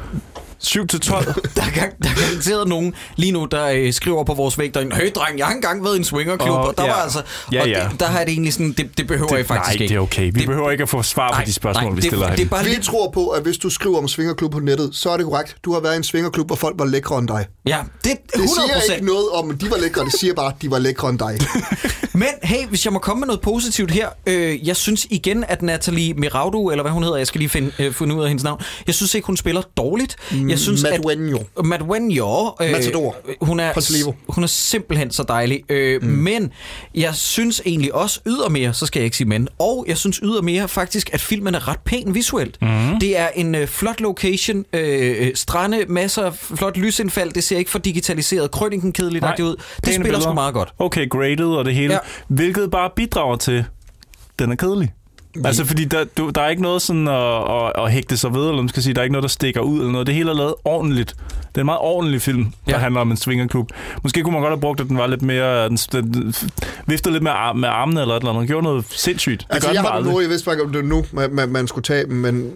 7 til 12. Der er, der er garanteret nogen lige nu, der øh, skriver på vores væg derinde, Høj dreng, jeg har engang været i en swingerklub, Åh, og der ja. var altså... Ja, og ja. Det, der har det egentlig sådan, det, det behøver jeg faktisk nej, ikke. det er okay. Vi det, behøver ikke at få svar på de spørgsmål, vi det, stiller det, det er bare Vi lidt, tror på, at hvis du skriver om svingerklub på nettet, så er det korrekt. Du har været i en svingerklub, hvor folk var lækre end dig. Ja, det er Det 100 siger ikke noget om, at de var lækre. Det siger bare, at de var lækre end dig. Men hey, hvis jeg må komme med noget positivt her. Øh, jeg synes igen, at Natalie Miraudu, eller hvad hun hedder, jeg skal lige finde, øh, finde ud af hendes navn. Jeg synes ikke, hun spiller dårligt. Jeg synes, Madueño. At, Madueño. Øh, Matador. Hun er, hun er simpelthen så dejlig. Øh, mm. Men jeg synes egentlig også ydermere, så skal jeg ikke sige men, og jeg synes ydermere faktisk, at filmen er ret pæn visuelt. Mm. Det er en øh, flot location, øh, strande, masser af flot lysindfald. Det ser ikke for digitaliseret krønningen kedeligt Nej, ud. Det spiller billeder. sgu meget godt. Okay, graded og det hele. Ja. Hvilket bare bidrager til, den er kedelig. Altså, fordi der, du, der er ikke noget sådan at, at, at hægte sig ved, eller man skal sige, der er ikke noget, der stikker ud, eller noget. Det hele er lavet ordentligt. Det er en meget ordentlig film, der Ja. handler om en swingerklub. Måske kunne man godt have brugt, at den var lidt mere... Den, den viftede lidt med, ar- med armene eller et eller andet. Den gjorde noget sindssygt. Det Altså, gør jeg den har aldrig. ord, jeg vidste ikke, om det nu, man, man, man skulle tage dem, men...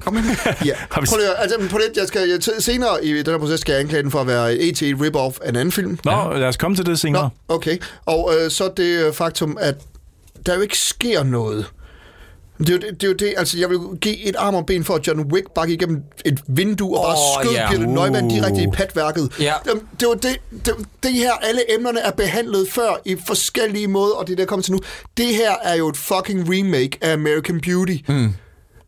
Kom ind. Ja. Prøv lige, altså, på det, jeg skal, jeg, senere i den her proces skal jeg anklage den for at være et rip-off af en anden film. Nå, lad os komme til det senere. Nå, okay. Og øh, så det øh, faktum, at der jo ikke sker noget. Det er, jo det, det er jo det, altså jeg vil give et arm og ben for, at John Wick bare gik igennem et vindue og bare Åh, skød ja. Birte Neumann Uh. direkte i patværket. Ja. Det, det var det, det, det her, alle emnerne er behandlet før i forskellige måder, og det der kommer til nu. Det her er jo et fucking remake af American Beauty. Mm.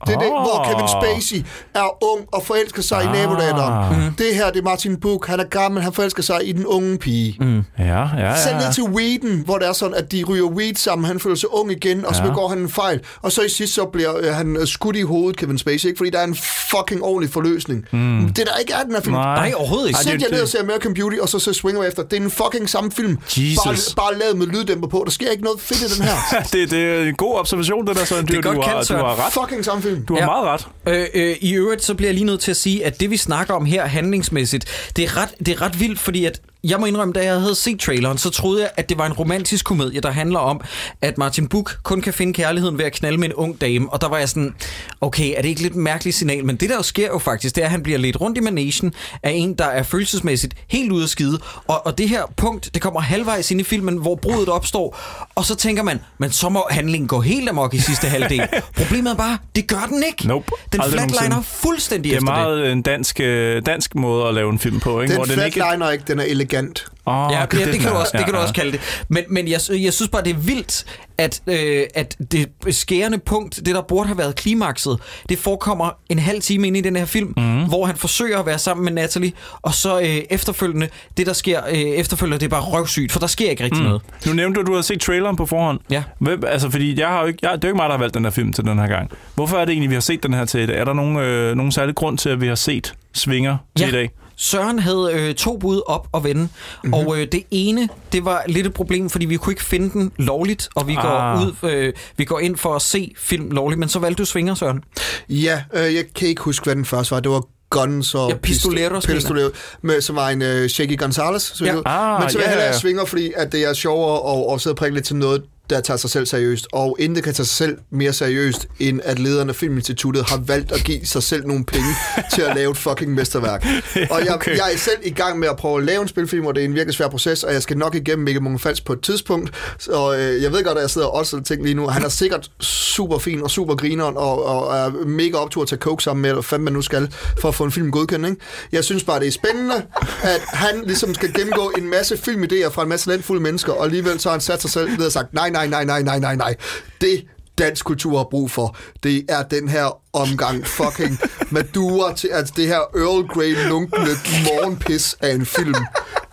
Det er det, hvor Ah. Kevin Spacey er ung og forelsker sig i nabodatteren. Mm. Det her, det er Martin Book. Han er gammel, han forelsker sig i den unge pige. Mm. Ja, ja, ja. Selv ned til weeden, hvor det er sådan, at de ryger weed sammen, han føler sig ung igen, og så Ja. begår han en fejl. Og så i sidst, så bliver øh, han øh, skudt i hovedet, Kevin Spacey, ikke? fordi der er en fucking ordentlig forløsning. Mm. Det der ikke er den her film. Nej. Nej, overhovedet ikke. Sæt jer ned og se American Beauty, og så se Swinger efter. Det er en fucking samme film. Jesus. Bare, bare lavet med lyddæmper på. Der sker ikke noget fedt i den her. det, det er en god observation, det der, Dyr. Det er godt du, har, kendt, du har ret. fucking samme film. Du har Ja. meget ret. Øh, øh, I øvrigt, så bliver jeg lige nødt til at sige, at det vi snakker om her handlingsmæssigt, det er ret, det er ret vildt, fordi at jeg må indrømme, da jeg havde set traileren, så troede jeg, at det var en romantisk komedie, der handler om, at Martin Buch kun kan finde kærligheden ved at knalde med en ung dame. Og der var jeg sådan, okay, er det ikke lidt mærkeligt signal? Men det der jo sker jo faktisk, det er, at han bliver lidt rundt i managen af en, der er følelsesmæssigt helt ude af skide. Og, og det her punkt, det kommer halvvejs ind i filmen, hvor brudet opstår. Og så tænker man, men så må handlingen gå helt amok i sidste halvdel. Problemet er bare, det gør den ikke. Nope. Den flatliner nogensinde. fuldstændig Det er efter det. meget en dansk, øh, dansk måde at lave en film på, ikke? Den den ikke... flatliner ikke, den er elegant. Oh, Ja, det, det, kan du også, det kan du ja, også kalde det. Men, men jeg, jeg synes bare, det er vildt, at, øh, at det skærende punkt, det der burde have været klimakset, det forekommer en halv time ind i den her film, mm. hvor han forsøger at være sammen med Natalie, og så øh, efterfølgende, det der sker øh, efterfølgende, det er bare røvsygt, for der sker ikke rigtig mm. noget. Nu nævnte du, at du har set traileren på forhånd. Ja. Hvem, altså, fordi jeg har jo ikke, jeg, det er jo ikke mig, der har valgt den her film til den her gang. Hvorfor er det egentlig, vi har set den her til i dag? Er der nogen, øh, nogen særlig grund til, at vi har set Svinger til Ja. i dag? Søren havde øh, to bud op og vende, Mhm. mm-hmm. og øh, det ene, det var lidt et problem, fordi vi kunne ikke finde den lovligt, og vi går, Ah. ud, øh, vi går ind for at se film lovligt, men så valgte du Svinger, Søren. Ja, øh, jeg kan ikke huske, hvad den første var. Det var Guns og... Ja, Pistoleros, Pist- Pistoleros, med, som var en uh, Shaky Gonzalez. Så Ja. Ah, Men så vil jeg hellere svinger, fordi at det er sjovere at, at sidde og prikke lidt til noget, der tager sig selv seriøst, og intet kan tage sig selv mere seriøst, end at lederen af Filminstituttet har valgt at give sig selv nogle penge til at lave et fucking mesterværk. Og jeg, okay. jeg er selv i gang med at prøve at lave en spilfilm, og det er en virkelig svær proces, og jeg skal nok igennem Mikkel Munch på et tidspunkt. Og øh, jeg ved godt, at jeg sidder og også ting lige nu. Han er sikkert super fin og super grineren, og, og er mega optur at tage coke sammen med, eller hvad man nu skal, for at få en film godkendt. Ikke? Jeg synes bare, det er spændende, at han ligesom skal gennemgå en masse filmidéer fra en masse landfulde mennesker, og alligevel så har han sat sig selv ned og sagt, nej, nej, nej, nej, nej, nej, nej. Det dansk kultur har brug for, det er den her omgang fucking Madura til, altså det her Earl Grey lunkende morgenpis af en film.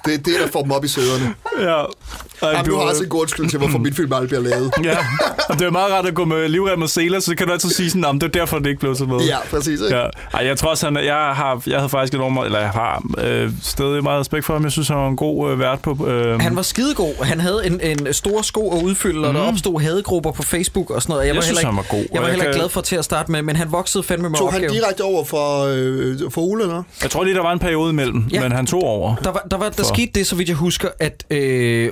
Det er det, der får dem op i sæderne. Ja. Ej, Jamen, du du- har også en god undskyldning til, hvorfor min film aldrig bliver lavet. Ja, og det er meget rart at gå med livrem og seler, så kan du altid sige sådan, "Nå, men det er derfor, det ikke blev så med. Ja, præcis. Ikke? Ja. Ej, jeg tror også, han, jeg, har, jeg havde faktisk enormt, eller jeg har øh, stadig meget respekt for ham. Jeg synes, han var en god øh, vært på... Øh, Han var skidegod. Han havde en, en stor sko at udfylde, og der opstod hadegrupper på Facebook og sådan noget. Jeg, Mhm. Jeg var synes, heller han ikke, var god, Jeg var heller ikke kan- glad for til at starte med, men han voksede fandme med Tog han opgaven. direkte over for, øh, for Ole, eller? jeg tror lige, der var en periode imellem, Ja. men han tog over. Der, var, der, var, der For- skete det, så vidt jeg husker, at øh,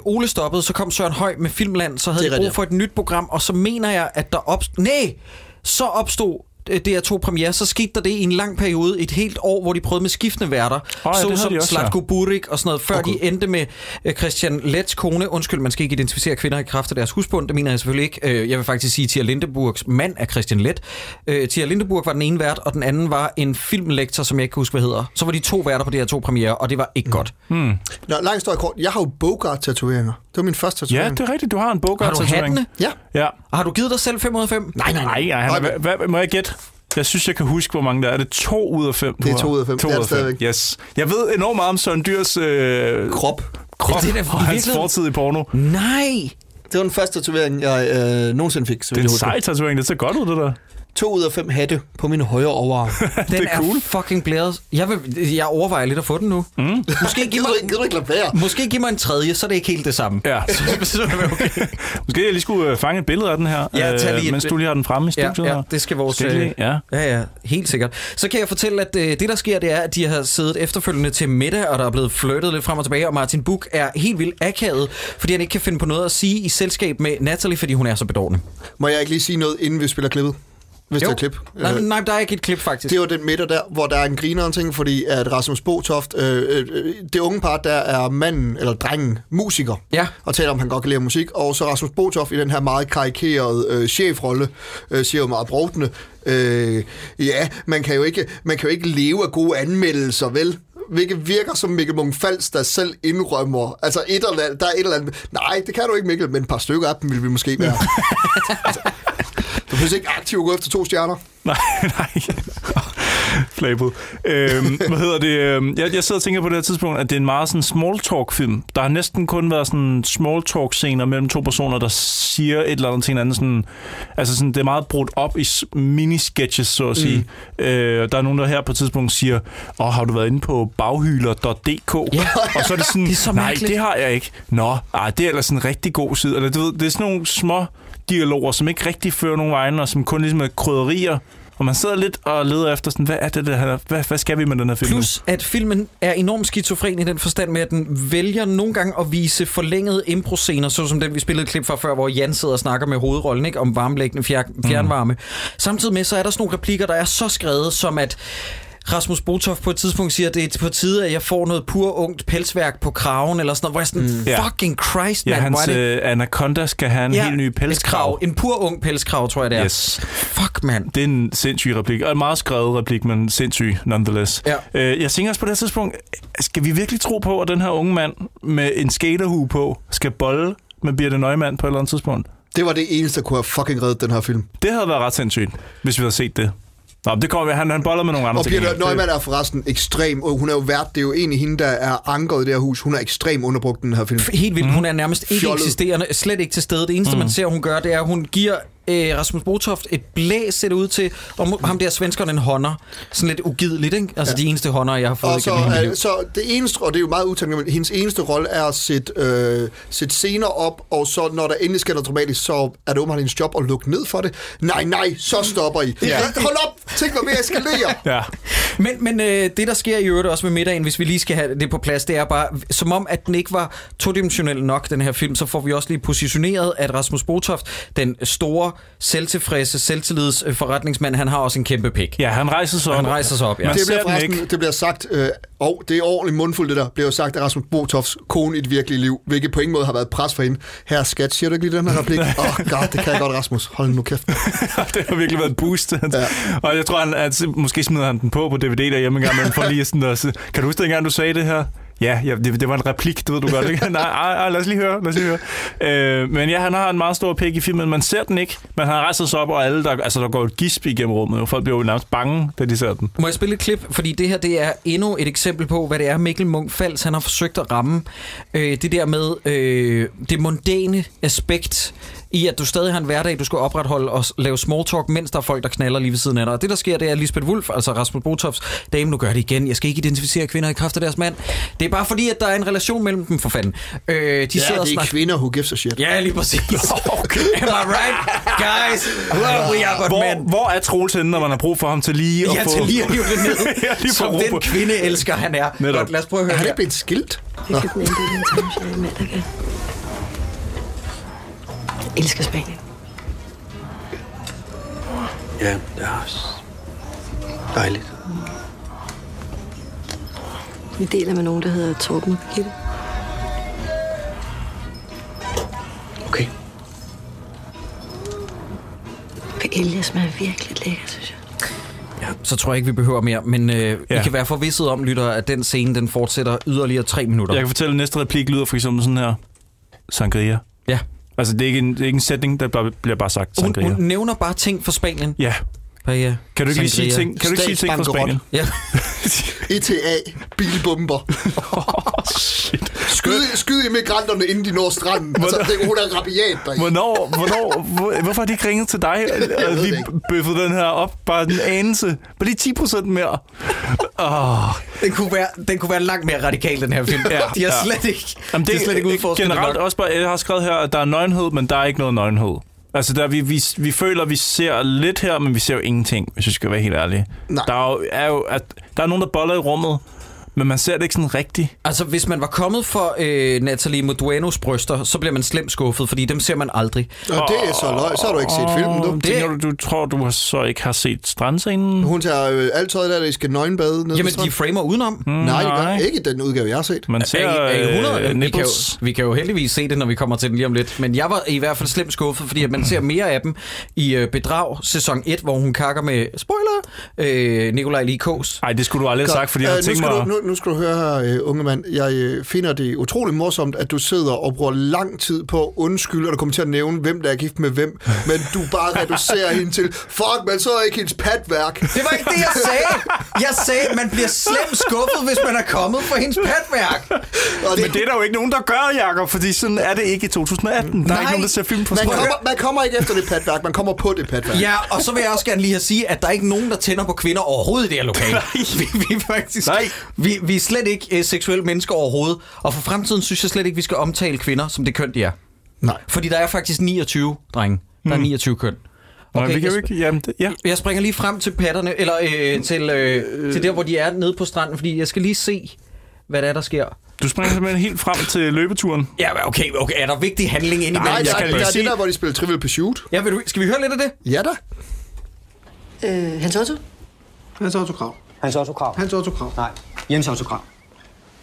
Ole stoppede, så kom Søren Høj med Filmland, så havde jeg brug for et nyt program, og så mener jeg, at der opstod... Nej! Så opstod øh, DR2 premiere, så skete der det i en lang periode, et helt år, hvor de prøvede med skiftende værter. ja, det havde som Slatko Burik og sådan noget, før okay. de endte med øh, Christian Lets kone. Undskyld, man skal ikke identificere kvinder i kraft af deres husbund, det mener jeg selvfølgelig ikke. Øh, jeg vil faktisk sige, at Tia Lindeburgs mand er Christian Let. Øh, Tia Lindeburg var den ene vært, og den anden var en filmlektor, som jeg ikke kan huske, hvad hedder. Så var de to værter på DR2 premiere, og det var ikke mm. godt. Nå, lang historie kort. Jeg har jo Bogart-tatoveringer. Det var min første Ja, tatovering. det er rigtigt. Du har en bogart Har du hattene? Ja. Ja. Og har du givet dig selv 5 ud af 5? Nej, nej, Nej, nej. Han er, hvad, hvad, må jeg gætte? Jeg synes, jeg kan huske, hvor mange der er. Er det to ud af fem? Det er to ud af fem. To Det er ud det af fem. stadigvæk. Yes. Jeg ved enormt meget om Søren Dyrs øh, Krop. krop Det er og hans fortid i porno. Nej! Det var den første tatovering, jeg øh, nogensinde fik. Så Det er en sej tatovering. Det ser godt ud, det der. To ud af fem hatte på min højre overarm. Den Det er cool. fucking blæret. Jeg, vil, jeg overvejer lidt at få den nu. Mm. Måske, giv Gider du ikke, mig, gider du ikke lade måske giv mig en tredje, så er det ikke helt det samme. Ja. så, så er det okay. Måske jeg lige skulle øh, fange et billede af den her, Ja, tag lige øh, et- mens du lige har den fremme i Ja, studiet. ja, her. det skal vores... Skal lige? Ja. ja, ja, helt sikkert. Så kan jeg fortælle, at øh, det, der sker, det er, at de har siddet efterfølgende til middag, og der er blevet flirtet lidt frem og tilbage, og Martin Buch er helt vildt akavet, fordi han ikke kan finde på noget at sige i selskab med Natalie, fordi hun er så bedårende. Må jeg ikke lige sige noget, inden vi spiller klippet? Hvis der er klip. Nej, Øh, nej, der er ikke et klip, faktisk. Det var den middag der, hvor der er en grineren ting, fordi at Rasmus Botoft, øh, øh, det unge par, der er manden, eller drengen, musiker, Ja. og taler om, at han godt kan lide musik, og så Rasmus Botoft i den her meget karikerede øh, chefrolle, øh, siger jo meget brugtende, øh, ja, man kan, jo ikke, man kan jo ikke leve af gode anmeldelser, vel? Hvilket virker som Mikkel Munch-Fals, der selv indrømmer. Altså, et eller andet, der er et eller andet... Nej, det kan du ikke, Mikkel, men et par stykker af dem vil vi måske være. behøver ikke aktivt gå efter to stjerner. Nej, nej. Flabet. Øhm, hvad hedder det? Øhm, Jeg, jeg sidder og tænker på det her tidspunkt, at det er en meget sådan small talk film. Der har næsten kun været sådan small talk scener mellem to personer, der siger et eller andet til hinanden. Sådan, altså sådan, det er meget brudt op i mini-sketches, så at sige. Mm. Øh, der er nogen, der her på et tidspunkt siger, åh, har du været inde på baghyler.dk? Ja. Og så er det sådan, Det er så nej, mærkeligt. det har jeg ikke. Nå, ej, det er ellers en rigtig god side. Eller, du ved, det er sådan nogle små dialoger, som ikke rigtig fører nogen vegne, og som kun ligesom er krydderier. Og man sidder lidt og leder efter sådan, hvad er det, det her? Hvad, hvad skal vi med den her film? Plus, at filmen er enormt skizofren i den forstand med, at den vælger nogle gange at vise forlængede impro-scener, såsom den, vi spillede et klip fra før, hvor Jan sidder og snakker med hovedrollen ikke, om varmelæggende fjer- fjernvarme. Mm. Samtidig med, så er der sådan nogle replikker, der er så skrevet, som at Rasmus Botoff på et tidspunkt siger, at det er på tide, at jeg får noget pur ungt pelsværk på kraven, eller sådan noget, hvor jeg sådan, mm. Fucking Christ, Ja, man, hvor hans er det? øh, Anaconda skal have en ja, helt ny pelskrav. En pur ung pelskrav, tror jeg det er. Yes. Fuck, mand. Det er en sindssyg replik, og en meget skrevet replik, men sindssyg nonetheless. Ja. Øh, jeg tænker også på det her tidspunkt, skal vi virkelig tro på, at den her unge mand med en skaterhue på skal bolle med Birte Neumann på et eller andet tidspunkt? Det var det eneste, der kunne have fucking reddet den her film. Det havde været ret sindssygt, hvis vi havde set det. Nå, det kommer vi. Han, han boller med nogle andre Og ting. Birte Neumann er forresten ekstrem. og Hun er jo vært. Det er jo egentlig hende, der er ankeret i det her hus. Hun er ekstrem underbrugt den her film. Helt vildt. Mm. Hun er nærmest ikke Fjollet. eksisterende, slet ikke til stede. Det eneste, mm. man ser, hun gør, det er, at hun giver øh, Rasmus Botoft et blæs, ser det ud til, og ham der svenskeren en hånder. Sådan lidt ugideligt, ikke? Altså ja. de eneste hånder, jeg har fået Og så, igennem hele mit øh, liv. så det eneste, og det er jo meget utænkeligt, men hendes eneste rolle er at sætte, øh, sætte scener op, og så når der endelig sker noget dramatisk, så er det åbenbart hendes job at lukke ned for det. Nej, nej, så stopper I. Ja. Hold op, tænk mig at eskalere. Ja. Men, men øh, det, der sker i øvrigt også med middagen, hvis vi lige skal have det på plads, det er bare, som om, at den ikke var todimensionel nok, den her film, så får vi også lige positioneret, at Rasmus Botoft, den store, selvtilfredse, selvtillids forretningsmand, han har også en kæmpe pik. Ja, han rejser sig op. Han rejser sig op, ja. Man Det bliver, forresten, ikke. det bliver sagt, øh, og det er ordentligt mundfuldt det der, bliver jo sagt af Rasmus Botofs kone i det virkelige liv, hvilket på ingen måde har været et pres for hende. Her skat, siger du ikke lige den her replik? Åh, oh, god, det kan jeg godt, Rasmus. Hold nu kæft. det har virkelig været en boost. Ja. Og jeg tror, han, at måske smider han den på på DVD derhjemme en gang, men for lige sådan sige, kan du huske dengang, du sagde det her? Ja, ja det, det, var en replik, det ved du godt, ikke? nej, nej, nej, lad os lige høre, lad os lige høre. Øh, men ja, han har en meget stor pik i filmen, man ser den ikke, men han rejser sig op, og alle, der, altså, der går et gisp igennem rummet, og folk bliver jo nærmest bange, da de ser den. Må jeg spille et klip? Fordi det her det er endnu et eksempel på, hvad det er, Mikkel Munch Fals han har forsøgt at ramme. Øh, det der med øh, det mondæne aspekt i, at du stadig har en hverdag, du skal opretholde og lave small talk, mens der er folk, der knaller lige ved siden af dig. Og det, der sker, det er, at Lisbeth Wulf, altså Rasmus Botofs dame, nu gør det igen. Jeg skal ikke identificere kvinder i kraft af deres mand. Det er bare fordi, at der er en relation mellem dem, for fanden. Øh, de Ja, sidder det er kvinder, who gives a shit. Ja, lige præcis. okay. Am I right? Guys, we are good Hvor, men. hvor er Troels henne, når man har brug for ham til lige at Ja, få... til lige at hive det ned, ja, lige få som den på. kvinde elsker, han er. Netop. Godt, lad os prøve at høre Han er her. blevet skilt. Vi skal den ene del af en timeshare i Malaga. Jeg elsker Spanien. Ja, det er også dejligt. Vi deler med nogen, der hedder Torben og Birgitte. Okay. Paella smager virkelig lækker, synes jeg. Ja, så tror jeg ikke, vi behøver mere, men øh. Ja. I kan være forvisset om, lytter, at den scene, den fortsætter yderligere tre minutter. Jeg kan fortælle, at næste replik lyder for eksempel sådan her. Sangria. Ja. Altså, det er ikke en, det er ikke en sætning, der bare, bliver bare sagt Hun, sangria. hun nævner bare ting fra Spanien. Ja. Paella, Kan du ikke lige sige sangria. ting, kan du ikke sige ting fra. Spanien? Ja. ETA, bilbomber. skyd, skyd immigranterne, inden de når stranden. Altså, det, hun er rabiat der. Hvornår, hvornår, hvor, hvorfor har de ikke ringet til dig og lige det bøffet den her op? Bare en anelse. Bare lige 10 procent mere. Oh. Den, kunne være, den kunne være langt mere radikal, den her film. Ja, de har ja. slet ikke, Jamen, de har slet ikke udforsket det generelt nok. også bare, jeg har skrevet her, at der er nøgenhed, men der er ikke noget nøgenhed. Altså, der, vi, vi, vi føler, at vi ser lidt her, men vi ser jo ingenting, hvis vi skal være helt ærlige. Nej. Der er jo, er jo at, der er nogen, der boller i rummet, men man ser det ikke sådan rigtigt. Altså, hvis man var kommet for øh, Natalie Moduenos bryster, så bliver man slemt skuffet, fordi dem ser man aldrig. Og det er så løg. Så har du ikke set filmen, du. Det... Tænker du, du tror, du har så ikke har set strandscenen? Hun tager øh, alt tøjet der, der I skal nøgenbade ned Jamen, de framer udenom. Mm, Nej, det gør ikke den udgave, jeg har set. Man ser Er I- er I 100? øh, vi, kan jo, vi kan jo heldigvis se det, når vi kommer til den lige om lidt. Men jeg var i hvert fald slemt skuffet, fordi at man ser mere af dem i øh, Bedrag sæson 1, hvor hun kakker med, spoiler, øh, Nikolaj Likos. Nej, det skulle du aldrig have sagt, fordi jeg Øh, havde nu, tænkt skal mig... du, nu, nu skal du høre her, øh, unge mand. Jeg øh, finder det utrolig morsomt, at du sidder og bruger lang tid på at undskylde, og du kommer til at nævne, hvem der er gift med hvem, men du bare reducerer hende til, fuck, man så er ikke hendes patværk. Det var ikke det, jeg sagde. Jeg sagde, at man bliver slemt skuffet, hvis man er kommet for hendes patværk. Og det, Men det er der jo ikke nogen, der gør, Jacob, fordi sådan er det ikke i 2018. Der er Nej. ikke nogen, der ser film på man, kommer, man kommer ikke efter det patværk, man kommer på det patværk. Ja, og så vil jeg også gerne lige have sige, at der er ikke nogen, der tænder på kvinder overhovedet i det her lokale. Vi, vi, er faktisk, Nej. Vi, vi er slet ikke uh, seksuelle mennesker overhovedet. Og for fremtiden synes jeg slet ikke, vi skal omtale kvinder, som det køn, de er. Nej. Fordi der er faktisk 29 drenge. Der er 29 køn. Nej, vi kan jo ikke... Jamen, det, ja. jeg springer lige frem til patterne, eller øh, til, øh, til der, hvor de er nede på stranden, fordi jeg skal lige se, hvad der er, der sker. Du springer simpelthen helt frem til løbeturen. Ja, okay, okay. Er der vigtig handling inde i Nej, der, jeg kan der, der er det der, hvor de spiller Trivial Pursuit. Ja, vil du, skal vi høre lidt af det? Ja da. Øh, Hans Otto? Hans Otto Krav. Hans Otto Krav. Hans Otto Krav. Nej, Jens Otto Krav.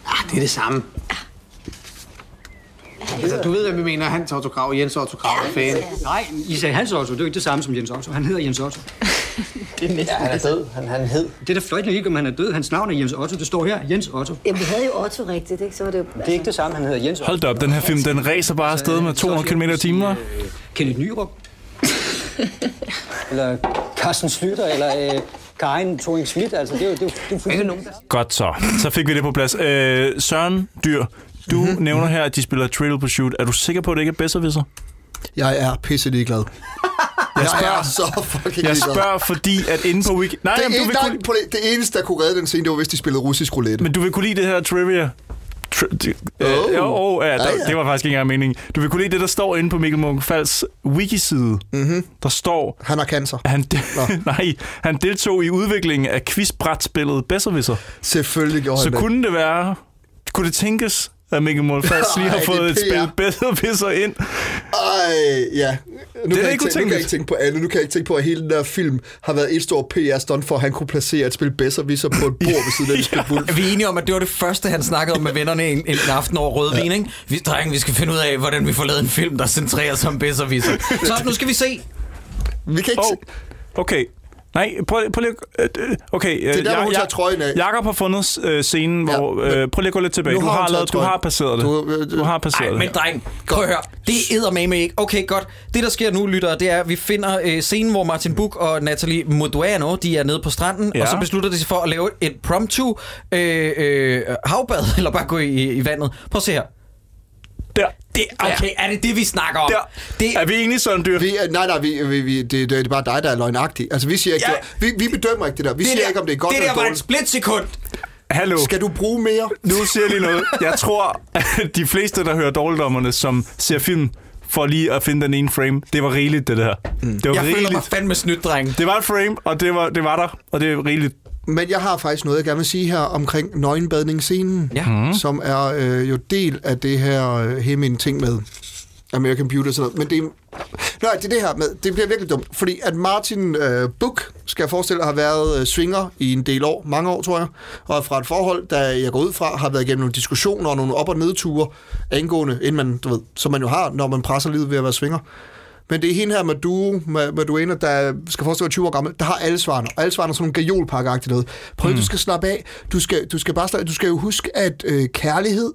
Ah, det er det samme. Altså, du ved, hvad vi mener. Hans og Jens Otto Krav er fan. Nej, I sagde Hans Otto. Det er jo ikke det samme som Jens Otto. Han hedder Jens Otto. Ja, han er død. Han, han hed. Det er da fløjtende ikke, om han er død. Hans navn er Jens Otto. Det står her, Jens Otto. Jamen, vi havde jo Otto rigtigt, ikke? Så var det jo... Det er ikke det samme, han hedder Jens Otto. Hold da op, den her film, den racer bare afsted med 200 km i timen. Øh, Kenneth Nyrup. eller Carsten Slytter, eller øh, Karin Thoring Schmidt. Altså, det er jo, det er jo, det er jo fuldstændig nogen, der... Godt så. Så fik vi det på plads. Øh, Søren Dyr, du mm-hmm. nævner her, at de spiller Trivial Pursuit. Er du sikker på, at det ikke er Besserwisser? Jeg er pisse ligeglad. Jeg, jeg spørger- er så fucking Jeg spørger, fordi at inde på Wiki... Nej, det, jamen, du en, vil nej, kunne... det eneste, der kunne redde den scene, det var, hvis de spillede russisk roulette. Men du vil kunne lide det her trivia. Øh, Oh. oh, ja, der, Ja, ja. det var faktisk ikke engang meningen. Du vil kunne lide det, der står inde på Mikkel Munch-Falds wikiside. Mm-hmm. Der står, Han har cancer. han, nej, han deltog i udviklingen af quizbrætspillet Besserwisser. Selvfølgelig gjorde Så han det. kunne det være, kunne det tænkes, at Mikkel Munch-Falds lige har det fået et spil Besserwisser ind? Ej, ja. Nu, kan da jeg ikke tænke, nu kan jeg ikke tænke på alle. Nu kan jeg ikke tænke på, at hele den der film har været et stort PR-stunt for, at han kunne placere et spil bedre viser på et bord ved siden af et spil Wolf. Er vi enige om, at det var det første, han snakkede om med vennerne en, en aften over rødvin, ikke? Vi, drenge, vi skal finde ud af, hvordan vi får lavet en film, der centrerer sig om bedserviser. Så nu skal vi se. Vi kan ikke Oh, se... okay. Nej, prøv, prøv lige... øh, øh, Okay, Det er der, hvor hun tager trøjen af. Jakob har fundet øh, scenen, Ja, hvor... men- Øh, prøv lige at gå lidt tilbage. Nu Du har har, hun lavet, du har passeret det. Du, øh, Du har passeret Ej, men det. dreng, prøv at høre. Det er med ikke. Okay, godt. Det, der sker nu, lytter, det er, at vi finder øh, scenen, hvor Martin Buch og Natalie Moduano, de er nede på stranden, Ja. og så beslutter de sig for at lave et promptu øh, øh, havbad, eller bare gå i, i vandet. Prøv at se her. Der. Det, okay, er det det, vi snakker om? Der. Det, Er vi enige, Søren Dyr? Vi, nej, nej, vi, vi, vi, det, det, er bare dig, der er løgnagtig. Altså, vi siger ikke, Ja. ja. vi, vi bedømmer ikke det der. Vi det siger der, ikke, om det er godt det eller der var et dårligt. splitsekund. Hallo. Skal du bruge mere? Nu siger jeg lige noget. Jeg tror, at de fleste, der hører dårligdommerne, som ser film, for lige at finde den ene frame, det var rigeligt, det der. Mm. Det var Jeg føler mig rigeligt. fandme snydt, dreng. Det var et frame, og det var, det var der, og det er rigeligt. Men jeg har faktisk noget, jeg gerne vil sige her omkring nøgenbadningsscenen, Ja. Mhm. som er øh, jo del af det her øh, ting med American Beauty og sådan noget. Men det, nej, det er det her med, det bliver virkelig dumt, fordi at Martin øh, Buch, skal jeg forestille, har været øh, swinger i en del år, mange år tror jeg, og fra et forhold, der jeg går ud fra, har været igennem nogle diskussioner og nogle op- og nedture angående, inden man, du ved, som man jo har, når man presser livet ved at være swinger. Men det er hende her med du, med, med Duena, der skal forestille være 20 år gammel, der har alle svarene. Og alle svarene er sådan nogle gajolpakke noget. Prøv, mm. du skal slappe af. Du skal, du skal bare slappe, Du skal jo huske, at øh, kærlighed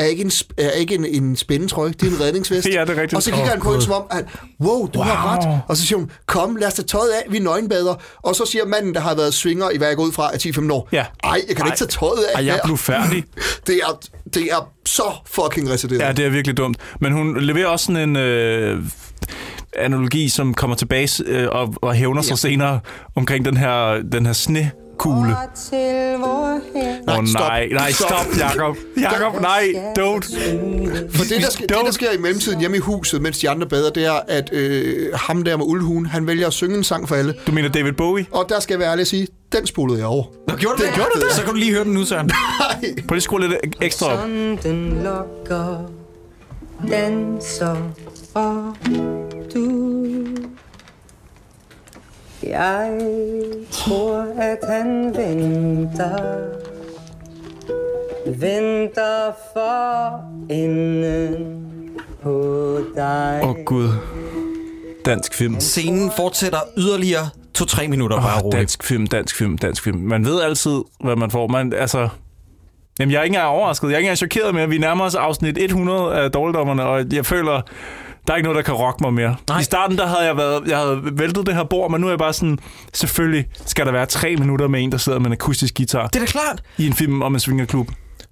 er ikke, en, er ikke en, en spændetrøje, det er en redningsvest. Ja, det er rigtigt. Og så kigger Åh, han på hende som om, at wow, du wow. har ret. Og så siger hun, kom, lad os tage tøjet af, vi er nøgenbader. Og så siger manden, der har været swinger i hvad jeg går ud fra, af 10-15 år, Ja. ej, jeg kan Ej. ikke tage tøjet af. Ej, jeg her." blev færdig. det, er, det er så fucking resideret. Ja, det er virkelig dumt. Men hun leverer også sådan en øh, analogi, som kommer tilbage øh, og, og hævner sig senere omkring den her, den her snekugle. Åh oh, nej, nej, Stop. Jacob. Jacob, nej, don't. For det der, sker, det, der sker i mellemtiden hjemme i huset, mens de andre bader, det er, at øh, ham der med uldhuen, han vælger at synge en sang for alle. Du mener David Bowie? Og der skal jeg være ærlig at sige, den spolede jeg over. Nå, gjorde du Det gjorde du det? Så kan du lige høre den nu, Søren. Nej. Prøv lige at skrue lidt ekstra op. Den lokker, danser og du. Jeg tror, at han venter, venter for enden på dig. Åh, oh, Gud. Dansk film. Scenen fortsætter yderligere to-tre minutter, bare Oh, roligt. dansk film, dansk film, dansk film. Man ved altid, hvad man får. Man, altså, jamen, jeg er ikke engang overrasket. Jeg er ikke engang chokeret med, at vi nærmer os afsnit 100 af Dårligdommerne, og jeg føler, der er ikke noget, der kan rocke mig mere. Nej. I starten, der havde jeg været, jeg havde væltet det her bord, men nu er jeg bare sådan, selvfølgelig skal der være tre minutter med en, der sidder med en akustisk guitar Det er da klart. i en film om en swingerklub.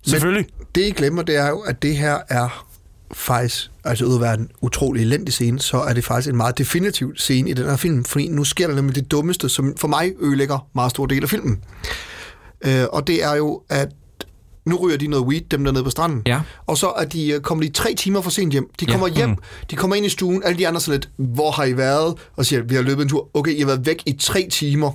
Selvfølgelig. Det, I glemmer, det er jo, at det her er faktisk, altså ud af at være en utrolig elendig scene, så er det faktisk en meget definitiv scene i den her film, fordi nu sker der nemlig det dummeste, som for mig ødelægger meget stor del af filmen. Øh, og det er jo, at nu ryger de noget weed, dem der nede på stranden. Ja. Og så er de, øh, kommer de tre timer for sent hjem. De Ja. kommer hjem, de kommer ind i stuen, alle de andre sådan lidt, hvor har I været? Og siger, vi har løbet en tur. Okay, I har været væk i tre timer.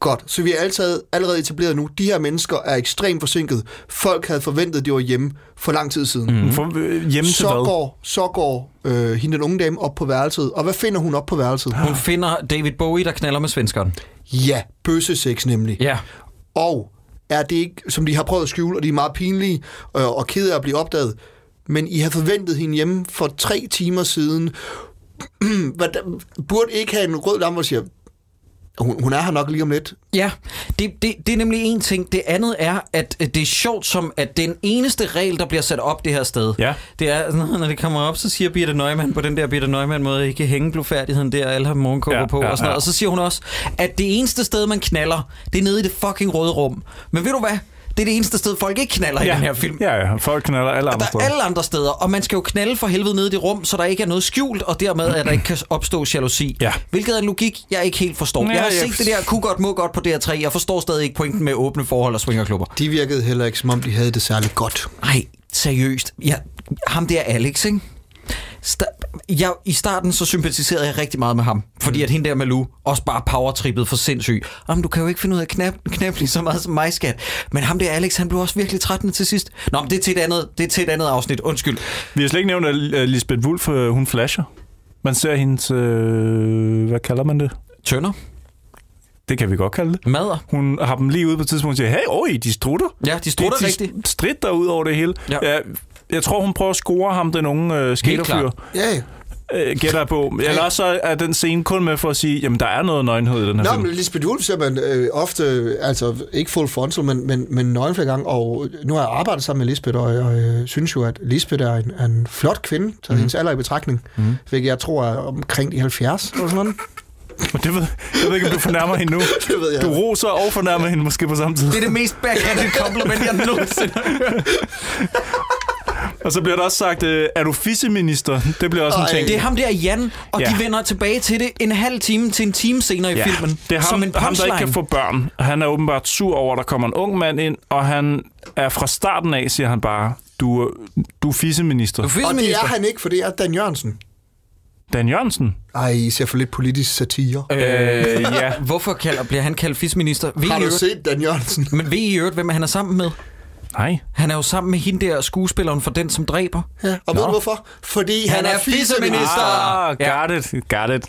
Godt, så vi er allerede, allerede etableret nu. De her mennesker er ekstremt forsinket. Folk havde forventet, at de var hjemme for lang tid siden. Mm. For, øh, hjemme til Så hvad? går, så går øh, hende den unge dame op på værelset. Og hvad finder hun op på værelset? Hun finder David Bowie, der knaller med svenskeren. Ja, bøssesex nemlig. Ja. Og er det ikke, som de har prøvet at skjule, og de er meget pinlige øh, og kede af at blive opdaget, men I har forventet hende hjemme for tre timer siden. Hvad, burde ikke have en rød lampe, og siger, hun, hun er her nok lige om lidt. Ja, det, det, det er nemlig en ting. Det andet er, at øh, det er sjovt som, at den eneste regel, der bliver sat op det her sted, Ja. det er, når det kommer op, så siger Birte Neumann på den der Birte Neumann-måde, ikke hænge blufærdigheden der, alle har morgenkåber Ja, på ja, og sådan noget. ja. Og så siger hun også, at det eneste sted, man knaller, det er nede i det fucking røde rum. Men ved du hvad? Det er det eneste sted, folk ikke knaller ja. i den her film. Ja, ja. Folk knaller alle Og andre der steder. er alle andre steder, og man skal jo knalde for helvede nede i det rum, så der ikke er noget skjult, og dermed at der ikke kan opstå jalousi. Ja. Hvilket er en logik, jeg ikke helt forstår. Ja, jeg har jeg- set det der kunne godt, må godt på DR3. Jeg forstår stadig ikke pointen med åbne forhold og swingerklubber. De virkede heller ikke, som om de havde det særlig godt. Nej, seriøst. Ja, ham der Alex, ikke? Sta- jeg, I starten så sympatiserede jeg rigtig meget med ham, fordi mm. at hende der Malou også bare powertrippede for sindssyg. Jamen, du kan jo ikke finde ud af at knap, knap lige så meget som mig, skat. Men ham der Alex, han blev også virkelig trættende til sidst. Nå, men det er til et andet, det er til et andet afsnit. Undskyld. Vi har slet ikke nævnt, at Lisbeth Wulf, øh, hun flasher. Man ser hendes... Øh, hvad kalder man det? Tønder. Det kan vi godt kalde det. Mader. Hun har dem lige ude på et tidspunkt og siger, hey, oj, de strutter. Ja, de strutter de, rigtigt. De stritter ud over det hele. Ja. Ja, jeg tror, hun prøver at score ham, den unge øh, skaterfyr. Ja, Øh, gætter jeg på. Eller også så er den scene kun med for at sige, jamen der er noget nøgenhed i den her Nå, film. men Lisbeth Wulf ser man øh, ofte, øh, altså ikke full frontal, men, men, men nøgen flere gange, og nu har jeg arbejdet sammen med Lisbeth, og jeg øh, synes jo, at Lisbeth er en, er en flot kvinde, taget mm. hendes alder i betragtning, mm. hvilket jeg tror er omkring de 70 eller sådan noget. Men det ved, jeg ved ikke, om du fornærmer hende nu. Det ved jeg. Du roser og fornærmer hende måske på samme tid. Det er det mest backhanded compliment, jeg nogensinde. Og så bliver der også sagt, øh, er du fisseminister? Det bliver også en Ej. ting. Det er ham der Jan, og Ja. de vender tilbage til det en halv time til en time senere i Ja, filmen. det er ham, som en ham, der ikke kan få børn. Han er åbenbart sur over, at der kommer en ung mand ind, og han er fra starten af, siger han bare, du, er- du er fisseminister. Du er Og det fisseminister. er han ikke, for det er Dan Jørgensen. Dan Jørgensen? Ej, I ser for lidt politisk satire. Øh, ja. Hvorfor kalder, bliver han kaldt fisminister? Ved Har du set Dan Jørgensen? Men ved i øvrigt, hvem han er sammen med? Nej. Han er jo sammen med hende der skuespilleren for Den, som dræber. Ja. Og ved du hvorfor? Fordi han, Han er fisseminister. Ah, got it, got it.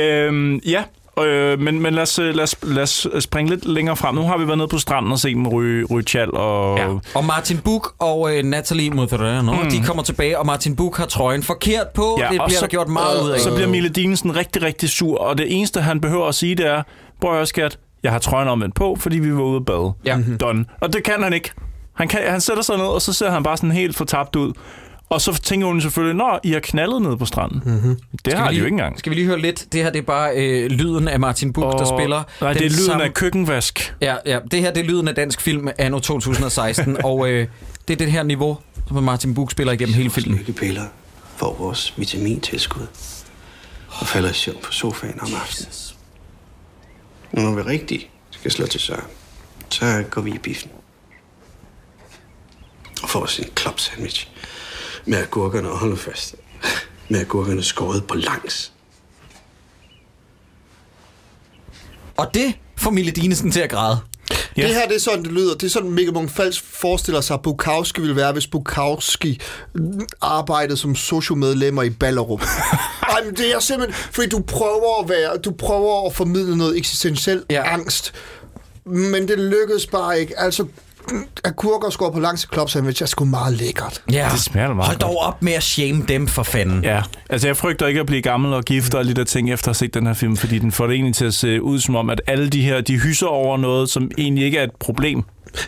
Øhm, ja, øh, men, men lad, os, øh, lad, os, lad os springe lidt længere frem. Nu har vi været nede på stranden og set dem ryge, ryge tjal og... Ja. Og Martin Buch og øh, Natalie Motherano, mm. de kommer tilbage, og Martin Buch har trøjen forkert på. Ja, det bliver der gjort meget ud af. Så bliver Mille Dinesen rigtig, rigtig sur, og det eneste, han behøver at sige, det er, prøv at skat, jeg har trøjen omvendt på, fordi vi var ude at bade. Ja. Done. Og det kan han ikke. Han, kan, han sætter sig ned, og så ser han bare sådan helt fortabt ud. Og så tænker hun selvfølgelig, nå, I har knaldet ned på stranden. Mm-hmm. Det har vi de lige, jo ikke engang. Skal vi lige høre lidt? Det her det er bare øh, lyden af Martin Buch, der spiller. Nej, det er den lyden samme- af køkkenvask. Ja, ja, det her det er lyden af dansk film anno 2016, og øh, det er det her niveau, som Martin Buch spiller igennem hele filmen. Lykkepiller får vores vitamintilskud og falder i søvn på sofaen om aftenen. Når vi rigtig skal slå til søren, så går vi i biffen. Og får os en klop sandwich med agurkerne og hold fast. Med agurkerne skåret på langs. Og det får Mille Dinesen til at græde. Ja. Det her, det er sådan, det lyder. Det er sådan, Mikkel Munch-Fals forestiller sig, at Bukowski ville være, hvis Bukowski arbejdede som sociomedlemmer i Ballerup. Ej, men det er simpelthen... Fordi du prøver at være... Du prøver at formidle noget eksistentiel ja. angst. Men det lykkedes bare ikke. Altså, agurker skår på langs klop sandwich er sgu meget lækkert. Ja. Det smager meget Hold dog op med at shame dem for fanden. Ja, altså jeg frygter ikke at blive gammel og gift og de der ting efter at have set den her film, fordi den får det egentlig til at se ud som om, at alle de her, de hyser over noget, som egentlig ikke er et problem.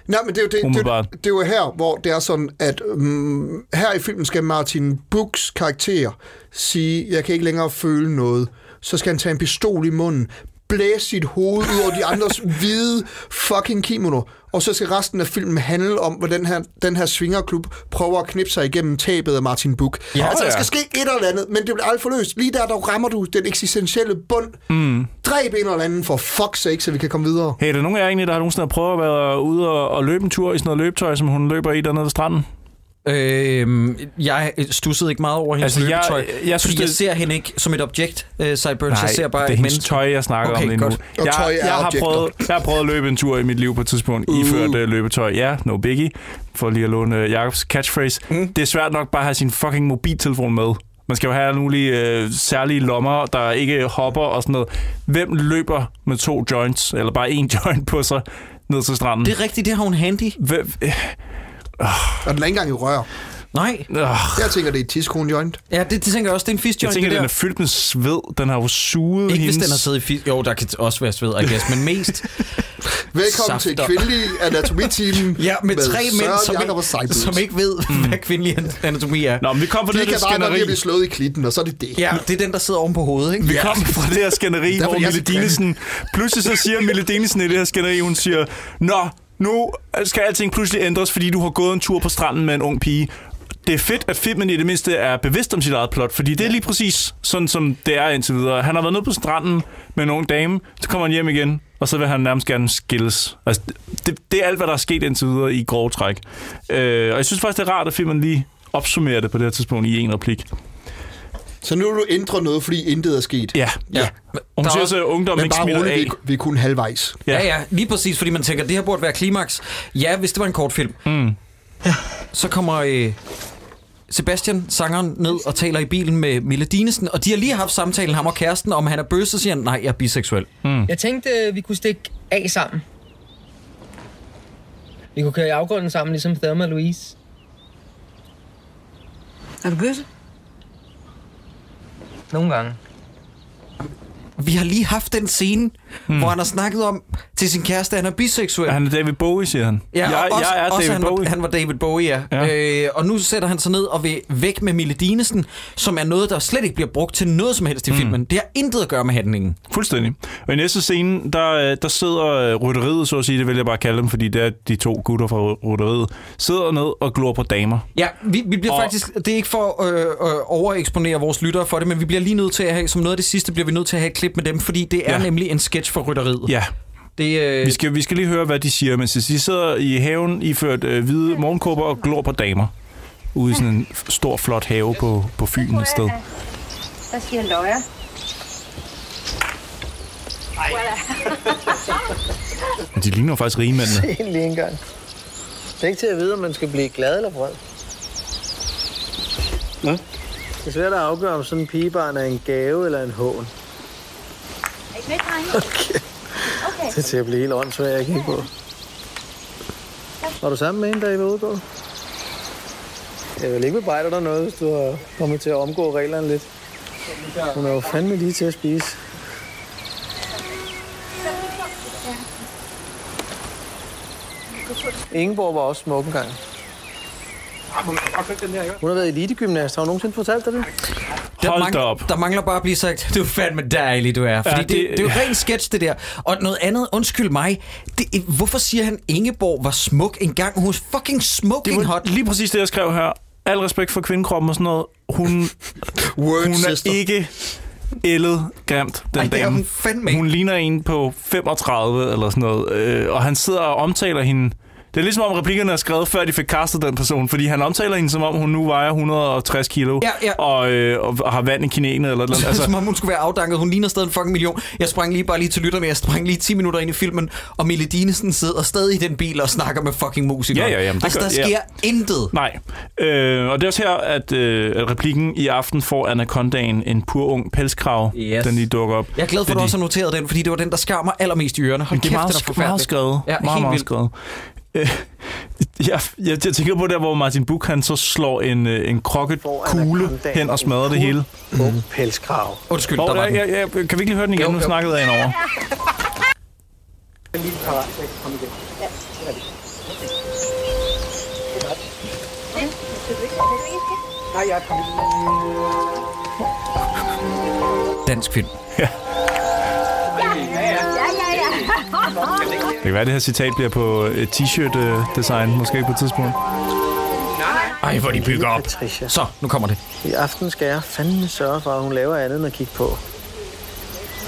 Nej, men det er, jo det, det, Umiddelbart. det er jo her, hvor det er sådan, at um, her i filmen skal Martin Buchs karakter sige, jeg kan ikke længere føle noget. Så skal han tage en pistol i munden, blæse sit hoved ud over de andres hvide fucking kimono, og så skal resten af filmen handle om, hvordan den her, den her svingerklub prøver at knippe sig igennem tabet af Martin Buch. Ja, altså, der skal ske et eller andet, men det bliver aldrig forløst. Lige der, der rammer du den eksistentielle bund. Mm. Dræb en eller anden for fuck's sake, så vi kan komme videre. Hey, er der nogen af jer egentlig, der har nogensinde prøvet at være ude og, og løbe en tur i sådan noget løbetøj, som hun løber i dernede ved stranden? Øhm, jeg stussede ikke meget over hendes Altså, jeg- løbetøj. jeg Jeg, synes, synes, jeg det- ser hende ikke som et objekt, uh, Sideburns. Jeg ser bare det er hendes menneske. tøj, jeg snakker Okay, om lige nu. godt. Jeg, er jeg, har prøvet, jeg har prøvet at løbe en tur i mit liv på et tidspunkt, uh. iført uh, løbetøj. Ja, no biggie, for lige at låne uh, Jacobs catchphrase. Mm. Det er svært nok bare at have sin fucking mobiltelefon med. Man skal jo have alle mulige øh, særlige lommer, der ikke hopper og sådan noget. Hvem løber med to joints, eller bare en joint på sig, ned til stranden? Det er rigtigt, det har hun handy. Hvem, øh, Og den er ikke engang i rør. Nej. øh, Jeg tænker, det er et tidskone joint. Ja, det, det tænker jeg også. Det er en fist jeg joint, tænker, det den er fyldt med sved. Den har jo suget Ikke hvis hendes... den har siddet i fist. Jo, der kan også være sved, I guess, men mest... Velkommen til Safter. kvindelig anatomi-team. Ja, med, tre mænd, som ikke, som ikke ved, hvad kvindelig anatomi er. Nå, men vi kom fra De det bare lide skænderi. at blive slået i klitten, og så er det det. Ja, det er den, der sidder oven på hovedet, ikke? Vi ja. kom fra det her skænderi, hvor jeg Mille så Dinesen... Pludselig så siger Mille Dinesen i det her skænderi, hun siger, Nå, nu skal alting pludselig ændres, fordi du har gået en tur på stranden med en ung pige. Det er fedt, at filmen i det mindste er bevidst om sit eget plot, fordi det er lige præcis sådan, som det er indtil videre. Han har været nede på stranden med en ung dame, så kommer han hjem igen, og så vil han nærmest gerne skilles. Altså, det, det er alt, hvad der er sket indtil videre i grove træk. Øh, og jeg synes faktisk, det er rart, at filmen lige opsummerer det på det her tidspunkt i en replik. Så nu vil du ændre noget, fordi intet er sket? Ja. ja. Og hun siger er- så, at ungdommen Men ikke bare smitter af. vi, vi er kun halvvejs. Ja. ja, ja, lige præcis, fordi man tænker, at det her burde være klimaks. Ja, hvis det var en kortfilm. Mm. Så kommer øh, Sebastian, sangeren, ned og taler i bilen med Mille Dinesen, og de har lige haft samtalen, ham og kæresten, om han er bøsse, så siger han, nej, jeg er biseksuel. Mm. Jeg tænkte, øh, vi kunne stikke af sammen. Vi kunne køre i afgrunden sammen, ligesom Thelma og Louise. Er du bøsse? Nogle gange. Vi har lige haft den scene, mm. hvor han har snakket om til sin kæreste, at han er biseksuel. Han er David Bowie, siger han. Ja, jeg, og også, jeg er også David han, Bowie. Var, han var David Bowie, ja. Ja. Øh, og nu sætter han sig ned og vil væk med Mille Dinesen, som er noget, der slet ikke bliver brugt til noget som helst i mm. filmen. Det har intet at gøre med handlingen. Fuldstændig. Og i næste scene, der, øh, der sidder øh, rytteriet, så at sige, det vil jeg bare kalde dem, fordi det er de to gutter fra rytteriet, sidder ned og glor på damer. Ja, vi, vi bliver Og- faktisk... Det er ikke for at øh, øh, overeksponere vores lyttere for det, men vi bliver lige nødt til at have... Som noget af det sidste bliver vi nødt til at have et klip med dem, fordi det er ja. nemlig en sketch for rytteriet. Ja, Det, øh, vi skal, vi skal lige høre, hvad de siger, mens de sidder i haven, iført øh, hvide morgenkåber og glor på damer. Ude i sådan en stor, flot have på, på Fyn et sted. Hvad siger Løjer? Men de ligner jo faktisk rigemændene. Se lige en gang. Det er ikke til at vide, om man skal blive glad eller vred. Hvad? Det er svært at afgøre, om sådan en pigebarn er en gave eller en hån. Med, drenge? Okay. Okay. Det er til at blive helt åndssvagt at kigge på. Var du sammen med en, da I var ude på? Jeg vil ikke bebrejde dig noget, hvis du har kommet til at omgå reglerne lidt. Hun er jo fandme lige til at spise. Ingeborg var også smuk engang. Hun har været elitegymnast. Har hun nogensinde fortalt dig det? Der, Hold mang- da op. der mangler bare at blive sagt, du er fandme dejlig, du er. Fordi Ja, ja, det, det- det, er jo rent sketch, det der. Og noget andet, undskyld mig, det, hvorfor siger han, Ingeborg var smuk engang? Hun er fucking smoking Det var hot. lige præcis det, jeg skrev her. Al respekt for kvindekroppen og sådan noget. Hun, Word, hun er sister. ikke ældet grimt, den Ej, det er dame. hun fandme. Hun ligner en på 35 eller sådan noget. Øh, og han sidder og omtaler hende... Det er ligesom om replikkerne er skrevet, før de fik castet den person, fordi han omtaler hende, som om hun nu vejer 160 kilo Ja, ja. Og, øh, og, har vand i kinæene eller noget. Altså, som om hun skulle være afdanket. Hun ligner stadig en fucking million. Jeg sprang lige bare lige til lytterne. Jeg sprang lige 10 minutter ind i filmen, og Mille Dinesen sidder stadig i den bil og snakker med fucking musikere. Ja, ja, jamen, det altså, gør- der sker ja. intet. Nej. Øh, og det er også her, at, øh, replikken i aften får Anacondaen en pur ung pelskrav, Yes. den lige dukker op. Jeg er glad for, at du også har noteret den, fordi det var den, der skar mig allermest i ørerne. Hold det er kæft, meget, det er meget skrevet. Ja, meget, helt meget vildt. skrevet. Øh, jeg, jeg, jeg tænker på der, hvor Martin Buch han så slår en, øh, en krokket kugle hen og smadrer det hele. Ung pelskrav. Undskyld, Hvor, der var jeg, den. jeg, jeg, kan vi ikke lige høre den igen? Jo, Nu jo. snakkede jeg ind over. Nej, jeg er kommet. Dansk film. Ja, ja, ja. Det kan være, at det her citat bliver på et t-shirt-design, måske på et tidspunkt. Ej, hvor de bygger op. Så, nu kommer det. I aften skal jeg fandme sørge for, at hun laver andet end at kigge på.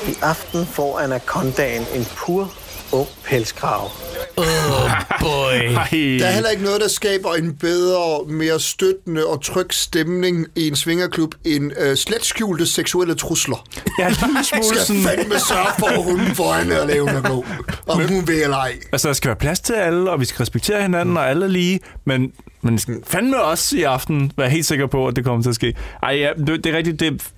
I aften får Anacondaen en pur ung pelskrav. Oh, boy. Der er heller ikke noget, der skaber en bedre, mere støttende og tryg stemning i en svingerklub end øh, slet skjulte seksuelle trusler. Ja, en lille smule Skal sådan... fandme sørge for, at hunden får hende at leve med gå. Om hun vil eller ej. Altså, der skal være plads til alle, og vi skal respektere hinanden, og alle er lige, men, men skal fandme også i aften være helt sikker på, at det kommer til at ske. Ej, ja, det, det er rigtigt, det,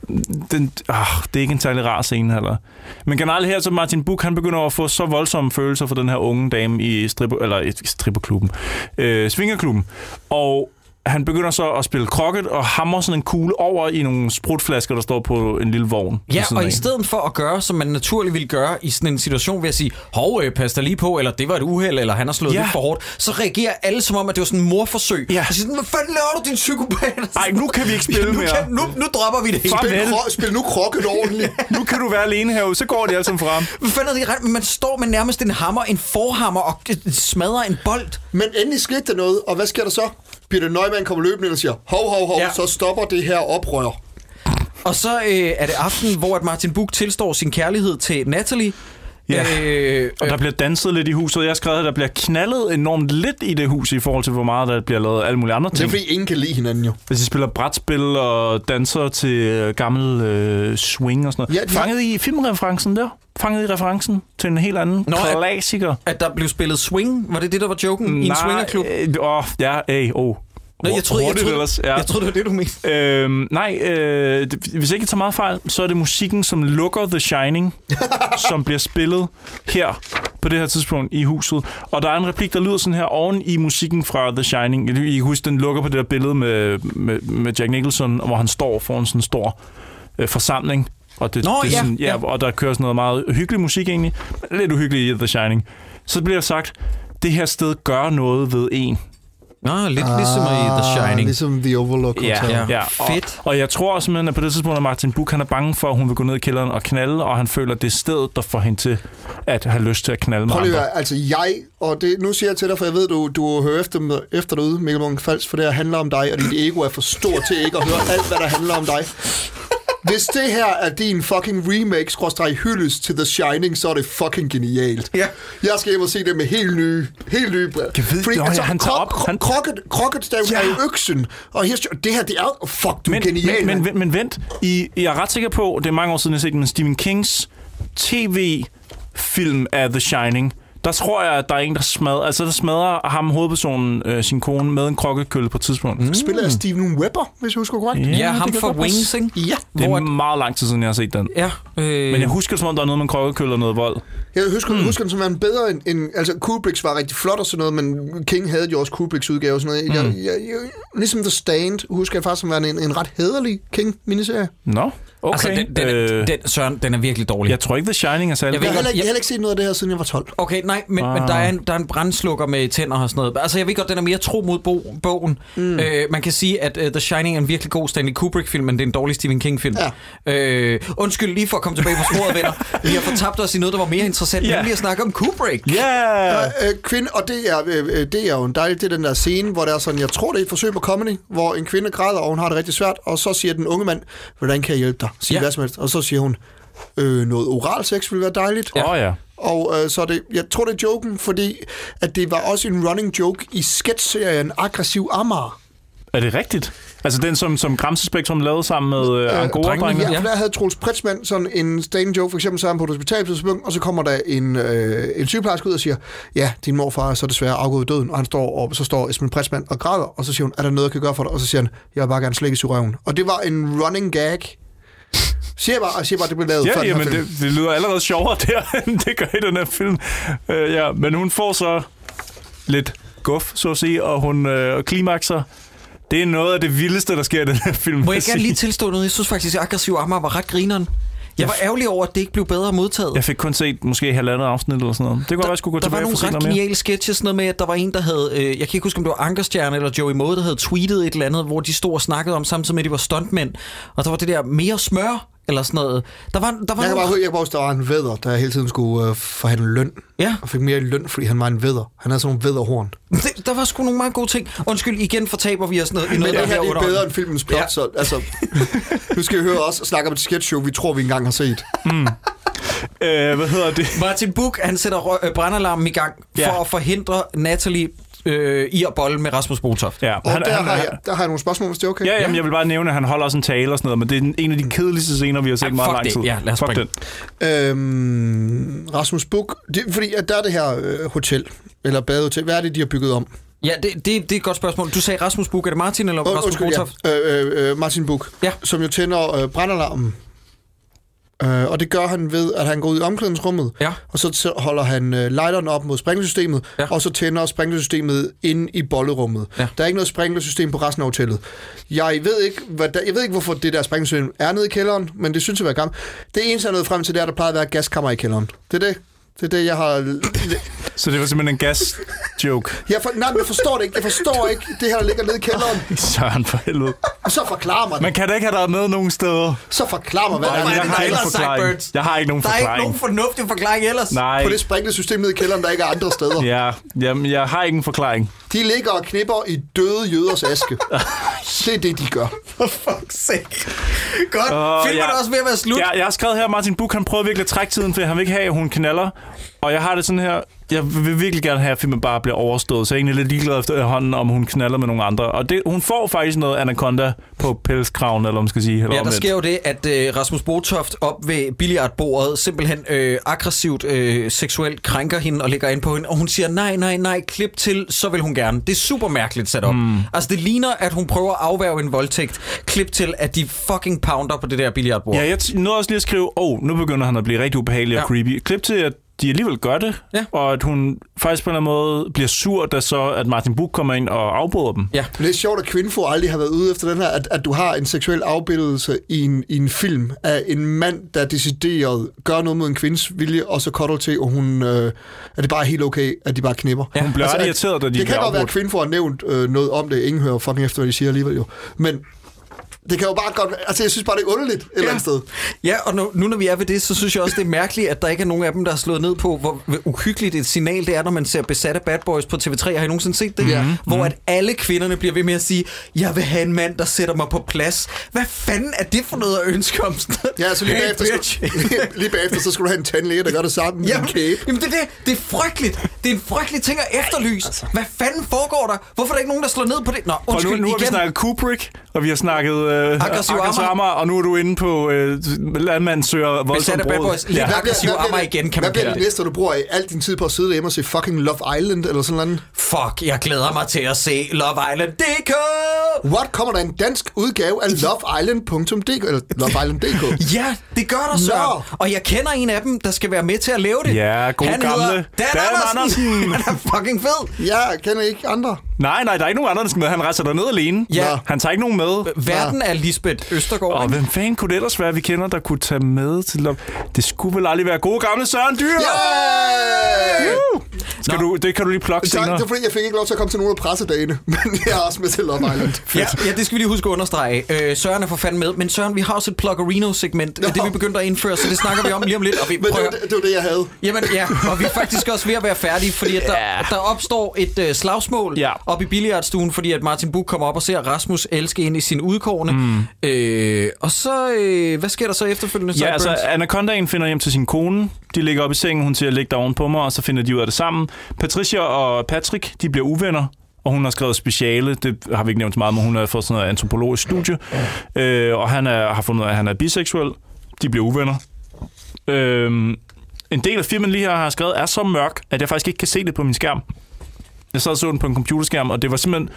den, ah, det er ikke en særlig rar scene heller. Men generelt her, så Martin Buch, han begynder at få så voldsomme følelser for den her unge dame i stripper, eller i stripperklubben, øh, svingerklubben, og han begynder så at spille krokket og hammer sådan en kugle over i nogle sprutflasker, der står på en lille vogn. Ja, og af. i stedet for at gøre, som man naturligt ville gøre i sådan en situation ved at sige, hov, øh, pas dig lige på, eller det var et uheld, eller han har slået Ja. lidt for hårdt, så reagerer alle som om, at det var sådan en morforsøg. Ja. Og siger sådan, hvad fanden laver du, din psykopat? Ej, nu kan vi ikke spille nu, mere. Kan, nu, nu dropper vi det hele. Spil, kro- spil nu krokket ordentligt. Nu kan du være alene herude, så går de alle sammen frem. Hvad fanden er det ret? Man står med nærmest en hammer, en forhammer og smadrer en bold. Men endelig skete der noget, og hvad sker der så? Peter Neumann kommer løbende og siger, hov, hov, hov, Ja. ja. så stopper det her oprør. Og så øh, er det aften, hvor at Martin Buch tilstår sin kærlighed til Natalie. Ja. Øh, Og der bliver danset lidt i huset. Jeg har skrevet, at der bliver knaldet enormt lidt i det hus, i forhold til, hvor meget der bliver lavet alle mulige andre Det er ting. fordi, ingen kan lide hinanden jo. Hvis de spiller brætspil og danser til øh, gammel øh, swing og sådan noget. Ja, de Fanget i filmreferencen der? Fanget i referencen til en helt anden Nå, Nå, at- klassiker? at der blev spillet swing, var det det, der var joken i en swingerklub? Øh, åh, ja, hey, oh. Nå, jeg troede, jeg, troede, ellers, ja. jeg troede, det var det, du mente. Øhm, nej, øh, det- hvis jeg ikke tager meget fejl, så er det musikken, som lukker The Shining, som bliver spillet her på det her tidspunkt i huset. Og der er en replik, der lyder sådan her oven i musikken fra The Shining. I kan huske, den lukker på det der billede med, med, med Jack Nicholson, hvor han står foran sådan en stor øh, forsamling. Og, det, Nå, det er sådan, ja, ja. og der kører sådan noget meget hyggelig musik egentlig. Lidt uhyggeligt i The Shining. Så bliver der sagt, det her sted gør noget ved en. Nå, lidt ah, ligesom i The Shining. Ligesom The Overlook Ja, Hotel. ja, ja. Fedt. Og, og jeg tror simpelthen, at på det tidspunkt, at Martin Buch han er bange for, at hun vil gå ned i kælderen og knalde, og han føler, at det er stedet, der får hende til at have lyst til at knalde med Prøv lige andre. altså jeg, og det, nu siger jeg til dig, for jeg ved, du, du hører efter, efter derude, Mikkel Munch Fals, for det her handler om dig, og dit ego er for stort til ikke at høre alt, hvad der handler om dig. Hvis det her er din fucking remake, skråstrej hyldest til The Shining, så er det fucking genialt. Ja. Jeg skal hjem og se det med helt nye, helt nye briller. Jeg ved- Nå ja, han tager op- han- Krokket, kroketstaven Ja. er jo øksen, og her, det her, det er fuck, du er Men, genial, men, men, men, vent, I, jeg er ret sikker på, det er mange år siden, jeg har set den, men Stephen Kings tv-film af The Shining, der tror jeg, at der er en, der smadrer, altså der smadrer ham, hovedpersonen, øh, sin kone, med en krokkekølle på et tidspunkt. Mm. Spiller af Steven Webber, hvis jeg husker korrekt. Ja, det ham passe. Wings, ikke? Ja. Det Hvor er at- meget lang tid siden, jeg har set den. Ja. Øh, Men jeg husker, som om der er noget med en krokkekølle og noget vold. Jeg husker, mm. husker den som en bedre end, end... Altså, Kubricks var rigtig flot og sådan noget, men King havde jo også Kubricks udgave og sådan noget. Mm. Jeg, jeg, jeg, ligesom The Stand husker jeg faktisk som værende en, en ret hederlig King-miniserie. Nå, okay. Altså, den, den, Øh, den, Søren, den er virkelig dårlig. jeg tror ikke, The Shining er særlig Jeg ved Jeg heller, ikke- jeg- jeg har heller ikke set noget af det her, siden jeg var 12. Okay, nej, men, ah. men der, er en, der er en brændslukker med tænder og sådan noget. Altså, jeg ved godt, den er mere tro mod bo, bogen. Mm. Øh, man kan sige, at uh, The Shining er en virkelig god Stanley Kubrick-film, men det er en dårlig Stephen King-film. Ja. Øh, undskyld lige for at komme tilbage på sporet, venner. Vi har fortabt os i noget, der var mere interessant, yeah. nemlig at snakke om Kubrick. Yeah! Øh, kvinde, og det er, øh, øh, det er jo en dejlig, det er den der scene, hvor der er sådan, jeg tror det er et forsøg på comedy, hvor en kvinde græder, og hun har det rigtig svært, og så siger den unge mand, hvordan kan jeg hjælpe dig? Sig Ja. hvad som helst. Og så siger hun, øh, noget oral sex ville være dejligt. Åh oh, ja. Og øh, så er det, jeg tror det er joken, fordi at det var også en running joke i sketch-serien Aggressiv Amager. Er det rigtigt? Altså den, som, som Gramsespektrum lavede sammen med øh, Angora-drengene? Ja, for der havde Troels Pritzmann sådan en stand joke, for eksempel sammen på et hospital på og så kommer der en, øh, en sygeplejerske ud og siger, ja, din morfar er så desværre afgået ved døden, og han står, og så står Esben Pritzmann og græder, og så siger hun, er der noget, jeg kan gøre for dig? Og så siger han, jeg vil bare gerne slikkes i røven. Og det var en running gag. Siger jeg bare, og siger bare, at det blev lavet før Ja, den her jamen, film. det, det lyder allerede sjovere der, end det gør i den her film. Uh, ja, men hun får så lidt guf, så at sige, og hun øh, klimakser. Det er noget af det vildeste, der sker i den her film. Må jeg gerne lige tilstå noget? Jeg synes faktisk, at Aggressiv Amager var ret grineren. Jeg var ærgerlig over, at det ikke blev bedre modtaget. Jeg fik kun set måske halvandet afsnit eller sådan noget. Det kunne godt være, jeg skulle gå der var tilbage og nogle få set ret geniale sketches, sådan noget med, at der var en, der havde, øh, jeg kan ikke huske, om det var Ankerstjerne eller Joey Moe, der havde tweetet et eller andet, hvor de stod og snakkede om, samtidig med, at de var stuntmænd. Og der var det der mere smør, eller sådan noget. Der var, der var Jeg kan nogle- bare jeg kan bare huske, der var en vædder, der hele tiden skulle øh, forhandle løn. Ja. Og fik mere i løn, fordi han var en vædder. Han havde sådan nogle vædderhorn. Det, der var sgu nogle meget gode ting. Undskyld, igen fortaber vi os noget, i Men noget, det her det er bedre end filmens plot, Ja. så altså, nu skal vi høre os snakke om et sketchshow, vi tror, vi engang har set. Øh, hvad hedder det? Martin Buch, han sætter rø- øh, brandalarmen i gang for Ja. at forhindre Natalie øh, i at bolle med Rasmus Botoft. Ja, Og han, der, har jeg, der har jeg nogle spørgsmål, hvis det er okay. Ja, jamen, jeg vil bare nævne, at han holder også en tale og sådan noget, men det er en af de kedeligste scener, vi har set Ja, meget lang det. tid. Ja, lad os fuck springe. den. Øhm, Rasmus Buk, det, fordi at der er det her øh, hotel, eller badehotel. Hvad er det, de har bygget om? Ja, det, det, det er et godt spørgsmål. Du sagde Rasmus Buch. Er det Martin eller Und- Rasmus undskyld, Botoft? ja. øh, øh, øh, Martin Buk, Ja. som jo tænder øh, brandalarmen. Øh, og det gør han ved, at han går ud i omklædningsrummet, ja. og så holder han øh, lighteren op mod sprinklersystemet, ja. og så tænder sprinklersystemet inde i bollerummet. Ja. Der er ikke noget sprinklersystem på resten af hotellet. Jeg ved ikke, hvad der, jeg ved ikke hvorfor det der sprinklersystem er nede i kælderen, men det synes jeg var gammelt. Det eneste, jeg er nået frem til, det er, at der plejer at være gaskammer i kælderen. Det er det. Det er det, jeg har... Så det var simpelthen en gas-joke? Jeg for, nej, men jeg forstår det ikke. Jeg forstår ikke det her, der ligger nede i kælderen. Søren for helvede. Så forklar mig det. Man kan da ikke have været med nogen steder. Så forklar mig, hvad Nej, der er jeg i har ikke forklaring. Jeg har ikke nogen Der er ikke forklaring. nogen fornuftig forklaring ellers. Nej. På det sprinklersystem nede i kælderen, der ikke er andre steder. Ja, jamen, jeg har ikke en forklaring. De ligger og knipper i døde jøders aske. det er det, de gør. For fuck's sake. Godt. Og Filmen jeg- er også ved at være slut. Jeg, jeg har skrevet her, Martin Buch, han prøver virkelig at trække tiden, for han vil ikke have, at hun knaller. Og jeg har det sådan her, jeg vil virkelig gerne have, at filmen bare bliver overstået, så jeg er egentlig lidt ligeglad efter hånden, om hun knaller med nogle andre. Og det, hun får faktisk noget anaconda på pelskraven, eller hvad man skal sige. Eller Ja, der sker jo det, at øh, Rasmus Botoft op ved billiardbordet simpelthen øh, aggressivt øh, seksuelt krænker hende og lægger ind på hende, og hun siger, nej, nej, nej, klip til, så vil hun gerne. Det er super mærkeligt sat op. Mm. Altså, det ligner, at hun prøver at afværge en voldtægt. Klip til, at de fucking pounder på det der billiardbord. Ja, jeg nåede også lige at skrive, åh, oh, nu begynder han at blive rigtig ubehagelig og Ja. creepy. Klip til, at de alligevel gør det, Ja. og at hun faktisk på en eller anden måde bliver sur, da så, at Martin Buch kommer ind og afbryder dem. Ja. Det er sjovt, at Kvinfo aldrig har været ude efter den her, at, at du har en seksuel afbildelse i en, i en film af en mand, der decideret gør noget mod en kvindes vilje, og så cutter til, og hun, øh, er det bare helt okay, at de bare knipper. Ja. Hun bliver at- irriteret, da de Det kan godt være, at. Kvinfo har nævnt øh, noget om det. Ingen hører fucking efter, hvad de siger alligevel jo. Men det kan jo bare godt... Altså, jeg synes bare, det er underligt et eller andet sted. Ja, og nu, nu når vi er ved det, så synes jeg også, det er mærkeligt, at der ikke er nogen af dem, der har slået ned på, hvor uhyggeligt et signal det er, når man ser besatte bad boys på TV3. Har I nogensinde set det? Ja. Hvor at alle kvinderne bliver ved med at sige, jeg vil have en mand, der sætter mig på plads. Hvad fanden er det for noget at ønske om? Ja, så lige Hey, bagefter, skal, lige bagefter, så skulle du have en tandlæge, der gør det samme med Jamen, en kæbe. jamen det, er det, det er frygteligt. Det er en frygtelig ting at efterlyse. altså. Hvad fanden foregår der? Hvorfor er der ikke nogen, der slår ned på det? Nå, Og nu, undskyld, nu har vi igen. snakket Kubrick, og vi har snakket øh, Aggressiv Amager. Amager, og nu er du inde på øh, landmand søger voldsom Besatte bad brud. Lidt Hvad aggressiv bliver- hvad bliver- igen, kan Hvad man bliver kalde det det. næste, du bruger al din tid på at sidde derhjemme og se fucking Love Island eller sådan noget? Fuck, jeg glæder mig til at se Love Island DK! What? Kommer der en dansk udgave af loveisland.dk eller loveisland.dk? Ja, det gør der så. Nå. Og jeg kender en af dem, der skal være med til at lave det. Ja, god Han gamle Dan, Dan Andersen. Andersen. Han er fucking fed. Jeg kender ikke andre. Nej, nej, der er ikke nogen andre, der skal med. Han rejser derned alene. Ja. Han tager ikke nogen med. Verden er Lisbeth Østergaard. Og hvem fanden kunne det ellers være, vi kender, der kunne tage med til Love? Det skulle vel aldrig være gode gamle Søren Dyr! Yeah! Skal du, det kan du lige plukke senere. det var fordi, jeg fik ikke lov til at komme til nogle af pressedagene, men jeg er også med til Love Island. Ja, ja, det skal vi lige huske at understrege. Øh, Søren er for fanden med, men Søren, vi har også et Pluggerino-segment. Det er vi begyndt at indføre, så det snakker vi om lige om lidt. Og vi Men det prøver, var, det, det var det, jeg havde. Jamen ja, og vi er faktisk også ved at være færdige, fordi at der, der opstår et øh, slagsmål Ja. Op i billiardstuen, fordi at Martin Buch kommer op og ser Rasmus elske ind i sin udkårne. Mm. Øh, og så, øh, hvad sker der så efterfølgende? Ja, altså? Anacondaen finder hjem til sin kone. De ligger op i sengen, hun siger, læg dig på mig, og så finder de ud af det sammen. Patricia og Patrick, de bliver uvenner, og hun har skrevet speciale, det har vi ikke nævnt så meget, men hun har fået sådan noget antropologisk studie, øh, og han er, har fundet ud af, at han er biseksuel. De bliver uvenner. Øh, en del af filmen lige her har skrevet er så mørk, at jeg faktisk ikke kan se det på min skærm. Jeg sad og så den på en computerskærm, og det var simpelthen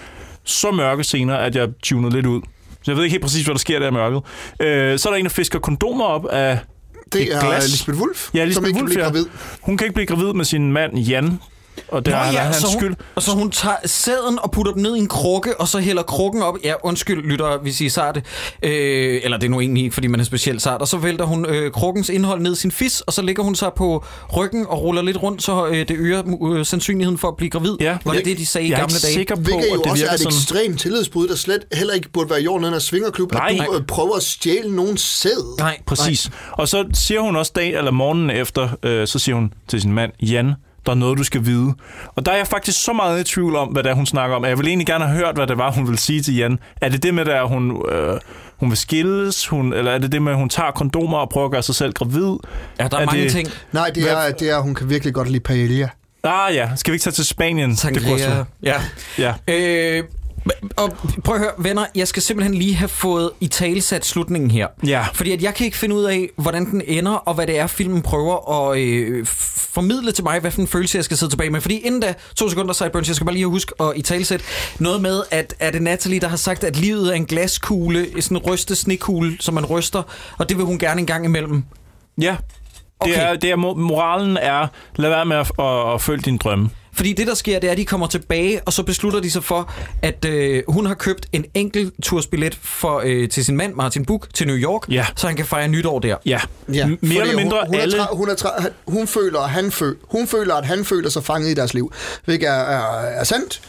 så mørke scener, at jeg tunede lidt ud. Så jeg ved ikke helt præcis, hvad der sker der i mørket. Øh, så er der en, der fisker kondomer op af Det et er glas. Lisbeth Wulf, ja, som Lisbeth ikke kan Wulf, blive ja. gravid. Hun kan ikke blive gravid med sin mand Jan, og det Nå har ja, hans så hun, skyld. Og så hun tager sæden og putter den ned i en krukke, og så hælder krukken op. Ja, undskyld, lytter, hvis I er sarte. Øh, eller det er nu egentlig ikke, fordi man er specielt sart. Og så vælter hun øh, krukkens indhold ned i sin fis, og så ligger hun sig på ryggen og ruller lidt rundt, så øh, det øger øh, sandsynligheden for at blive gravid. Ja, Var det det, de sagde i jeg er gamle ikke dage? sikker på, Hvilket jo at det også er et sådan. ekstremt tillidsbrud, der slet heller ikke burde være i jorden af en svingerklub, Nej. at du øh, prøver at stjæle nogen sæd. Nej, Præcis. Og så siger hun også dag eller morgenen efter, øh, så siger hun til sin mand, Jan, der er noget, du skal vide. Og der er jeg faktisk så meget i tvivl om, hvad det er, hun snakker om. Jeg vil egentlig gerne have hørt, hvad det var, hun ville sige til Jan. Er det det med, at hun, øh, hun vil skilles? Hun, eller er det det med, at hun tager kondomer og prøver at gøre sig selv gravid? Ja, der er, Er mange det- ting. Nej, det er, det er, hun kan virkelig godt lide paella. Ah ja, skal vi ikke tage til Spanien? Det Sangria. være- Ja. Ja. Øh, og prøv at høre, venner, jeg skal simpelthen lige have fået i talesat slutningen her. Ja. Fordi at jeg kan ikke finde ud af, hvordan den ender, og hvad det er, filmen prøver at øh, formidle til mig, hvad for en følelse jeg skal sidde tilbage med. Fordi inden da, to sekunder, Sideburns, jeg skal bare lige huske at i talesæt noget med, at er det Natalie, der har sagt, at livet er en glaskugle, sådan en ryste snekugle, som man ryster, og det vil hun gerne en gang imellem Ja. Det Okay. er, det er, mo- moralen er, lad være med at, at, at følge din drømme. Fordi det, der sker, det er, at de kommer tilbage, og så beslutter de sig for, at øh, hun har købt en enkelt tursbillet for, øh, til sin mand, Martin Buch, til New York, Ja. så han kan fejre nytår der. Ja. Ja, M- mere fordi eller mindre hun, hun, alle... Er tra- hun, er tra- han- hun, føler, at han føl- hun føler, at han føler sig fanget i deres liv, hvilket er, er, er sandt.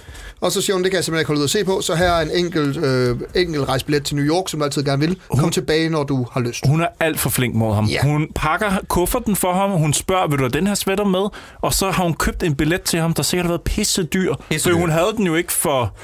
Og så siger hun, det kan jeg simpelthen ikke holde ud at se på, så her er en enkelt, øh, enkelt rejsebillet til New York, som du altid gerne vil. Kom tilbage, når du har lyst. Hun er alt for flink mod ham. Ja. Hun pakker kufferten for ham, hun spørger, vil du have den her sweater med? Og så har hun købt en billet til ham, der sikkert har været pisse dyr. Pisse For dyr. hun havde den jo ikke for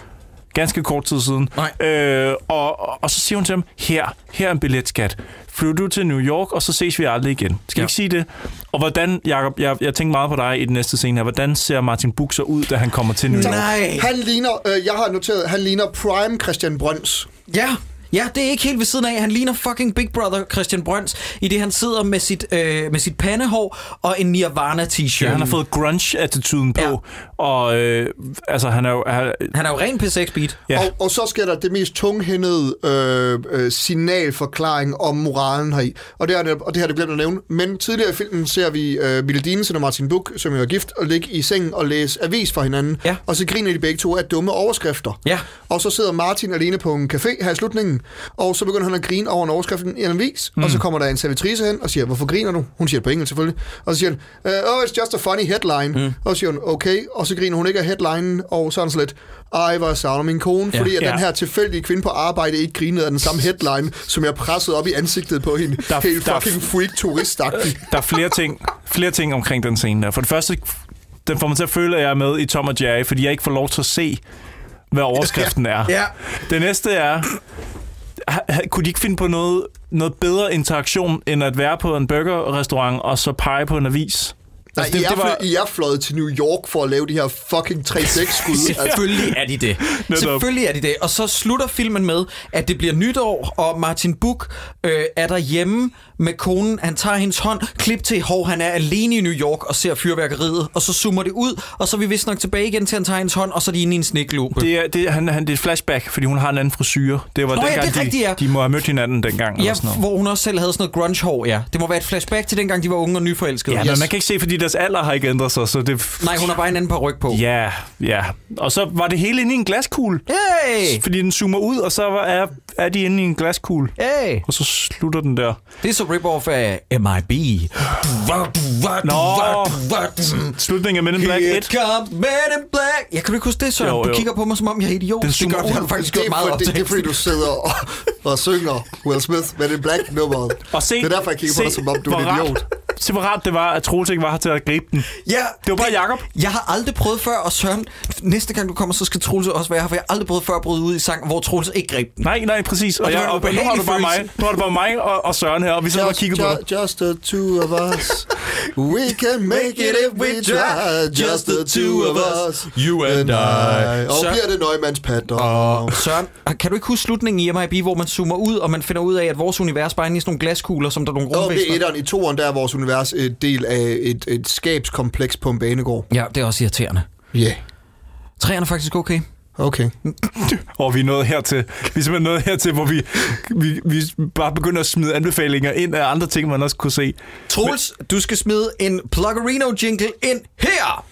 ganske kort tid siden. Nej. Øh, og, og, og så siger hun til ham, her, her er en billet, skat. Flyv du til New York, og så ses vi aldrig igen. Skal ja. Ikke sige det? Og hvordan, Jacob, jeg, jeg tænker meget på dig i den næste scene her. Hvordan ser Martin så ud, da han kommer til New York? Nej. Han ligner, øh, jeg har noteret, han ligner Prime Christian Brøns. Ja, ja, det er ikke helt ved siden af. Han ligner fucking Big Brother Christian Brøns, i det han sidder med sit, øh, med sit pandehår og en Nirvana-t-shirt. Ja, han har fået grunge-attituden på. Ja. Og øh, altså, han er jo... Han, han er jo ren P6 beat. Ja. Og, og så sker der det mest tunghændede øh, øh, signalforklaring om moralen heri. Og det, er, og det har det glemt at nævne. Men tidligere i filmen ser vi øh, Mille Dinesen og Martin Buch, som jo er gift, og ligge i sengen og læse avis for hinanden. Ja. Og så griner de begge to af dumme overskrifter. Ja. Og så sidder Martin alene på en café her i slutningen, og så begynder han at grine over en overskrift i en avis. Mm. Og så kommer der en servitrice hen og siger, hvorfor griner du? Hun siger det på engelsk selvfølgelig. Og så siger han, oh, it's just a funny headline. Mm. Og så siger hun, okay. Og så griner hun ikke af headlinen, og så er han sådan lidt, ej, hvor savner min kone, Ja. fordi at Ja. den her tilfældige kvinde på arbejde ikke grinede af den samme headline, som jeg pressede op i ansigtet på hende. Der- Helt der- fucking freak turistagtig. der er flere ting, flere ting omkring den scene der. For det første, den får mig til at føle, at jeg er med i Tom og Jerry, fordi jeg ikke får lov til at se, hvad overskriften er. Ja. Det næste er, kunne de ikke finde på noget, noget bedre interaktion, end at være på en burgerrestaurant og så pege på en avis? Nej, Altså, I, det, er det var, I er fløjet til New York for at lave de her fucking 3-6-skud. Selvfølgelig er de det. Selvfølgelig er de det. Og så slutter filmen med, at det bliver nytår, og Martin Buch øh, er derhjemme med konen. Han tager hendes hånd, klip til hår. Han er alene i New York og ser fyrværkeriet. Og så zoomer det ud, og så er vi vist nok tilbage igen til, at han tager hendes hånd, og så er de inde i en sniklupe. det er, det, er- han, han, det er et flashback, fordi hun har en anden frisyr. Det var Nå ja, dengang, det er rigtigt, ja. de, de må have mødt hinanden dengang. Ja, eller sådan noget. hvor hun også selv havde sådan noget grunge-hår, ja. Det må være et flashback til dengang, de var unge og nyforelskede. Ja, men man kan ikke se, fordi deres alder har ikke ændret sig, så det... Nej, hun har bare en anden par ryg på. Ja, ja. Og så var det hele inde i en glaskugle. Hey! Fordi den zoomer ud, og så er, er de inde i en glaskugle. Hey! Og så slutter den der. Det er så rip-off af MIB. Nå, slutningen af Men in Black Here 1. comes Men in Black. Jeg kan ikke huske det, Søren? Jo, Du kigger på mig, som om jeg er idiot. Den Det zoomer gør det, har ud. du faktisk det, gjort meget for, op det, er fordi, du sidder og, og synger Will Smith med det Black nummer. Og se, det er derfor, jeg kigger på dig, som om du er idiot. Se, hvor rart det var, at Troels ikke var her til at gribe den. Ja, Det var bare Jakob. Jeg har aldrig prøvet før, og Søren, næste gang du kommer, så skal Troels også være her, for jeg har aldrig prøvet før at bryde ud i sang, hvor Troels ikke greb den. Nej, nej, præcis. Og, Og det jeg, og nu har du bare mig, nu har du bare mig og, og Søren her, og vi sidder og Just, kigger på dig. just, the two of us. We can make it if we try. Just the two of us. You and I. Og Så- bliver det Neumanns patter. Og Søren, kan du ikke huske slutningen i MIB, hvor man zoomer ud, og man finder ud af, at vores univers bare er inde i sådan nogle glaskugler, som der er nogle Og det er etteren. I toeren, der er vores univers et del af et, et skabskompleks på en banegård. Ja, det er også irriterende. Ja, yeah. Træerne er faktisk okay. okay. Og vi er nået hertil. Vi er simpelthen nået hertil, hvor vi, vi, vi bare begynder at smide anbefalinger ind af andre ting, man også kunne se. Troels, du skal smide en Pluggerino-jingle ind her!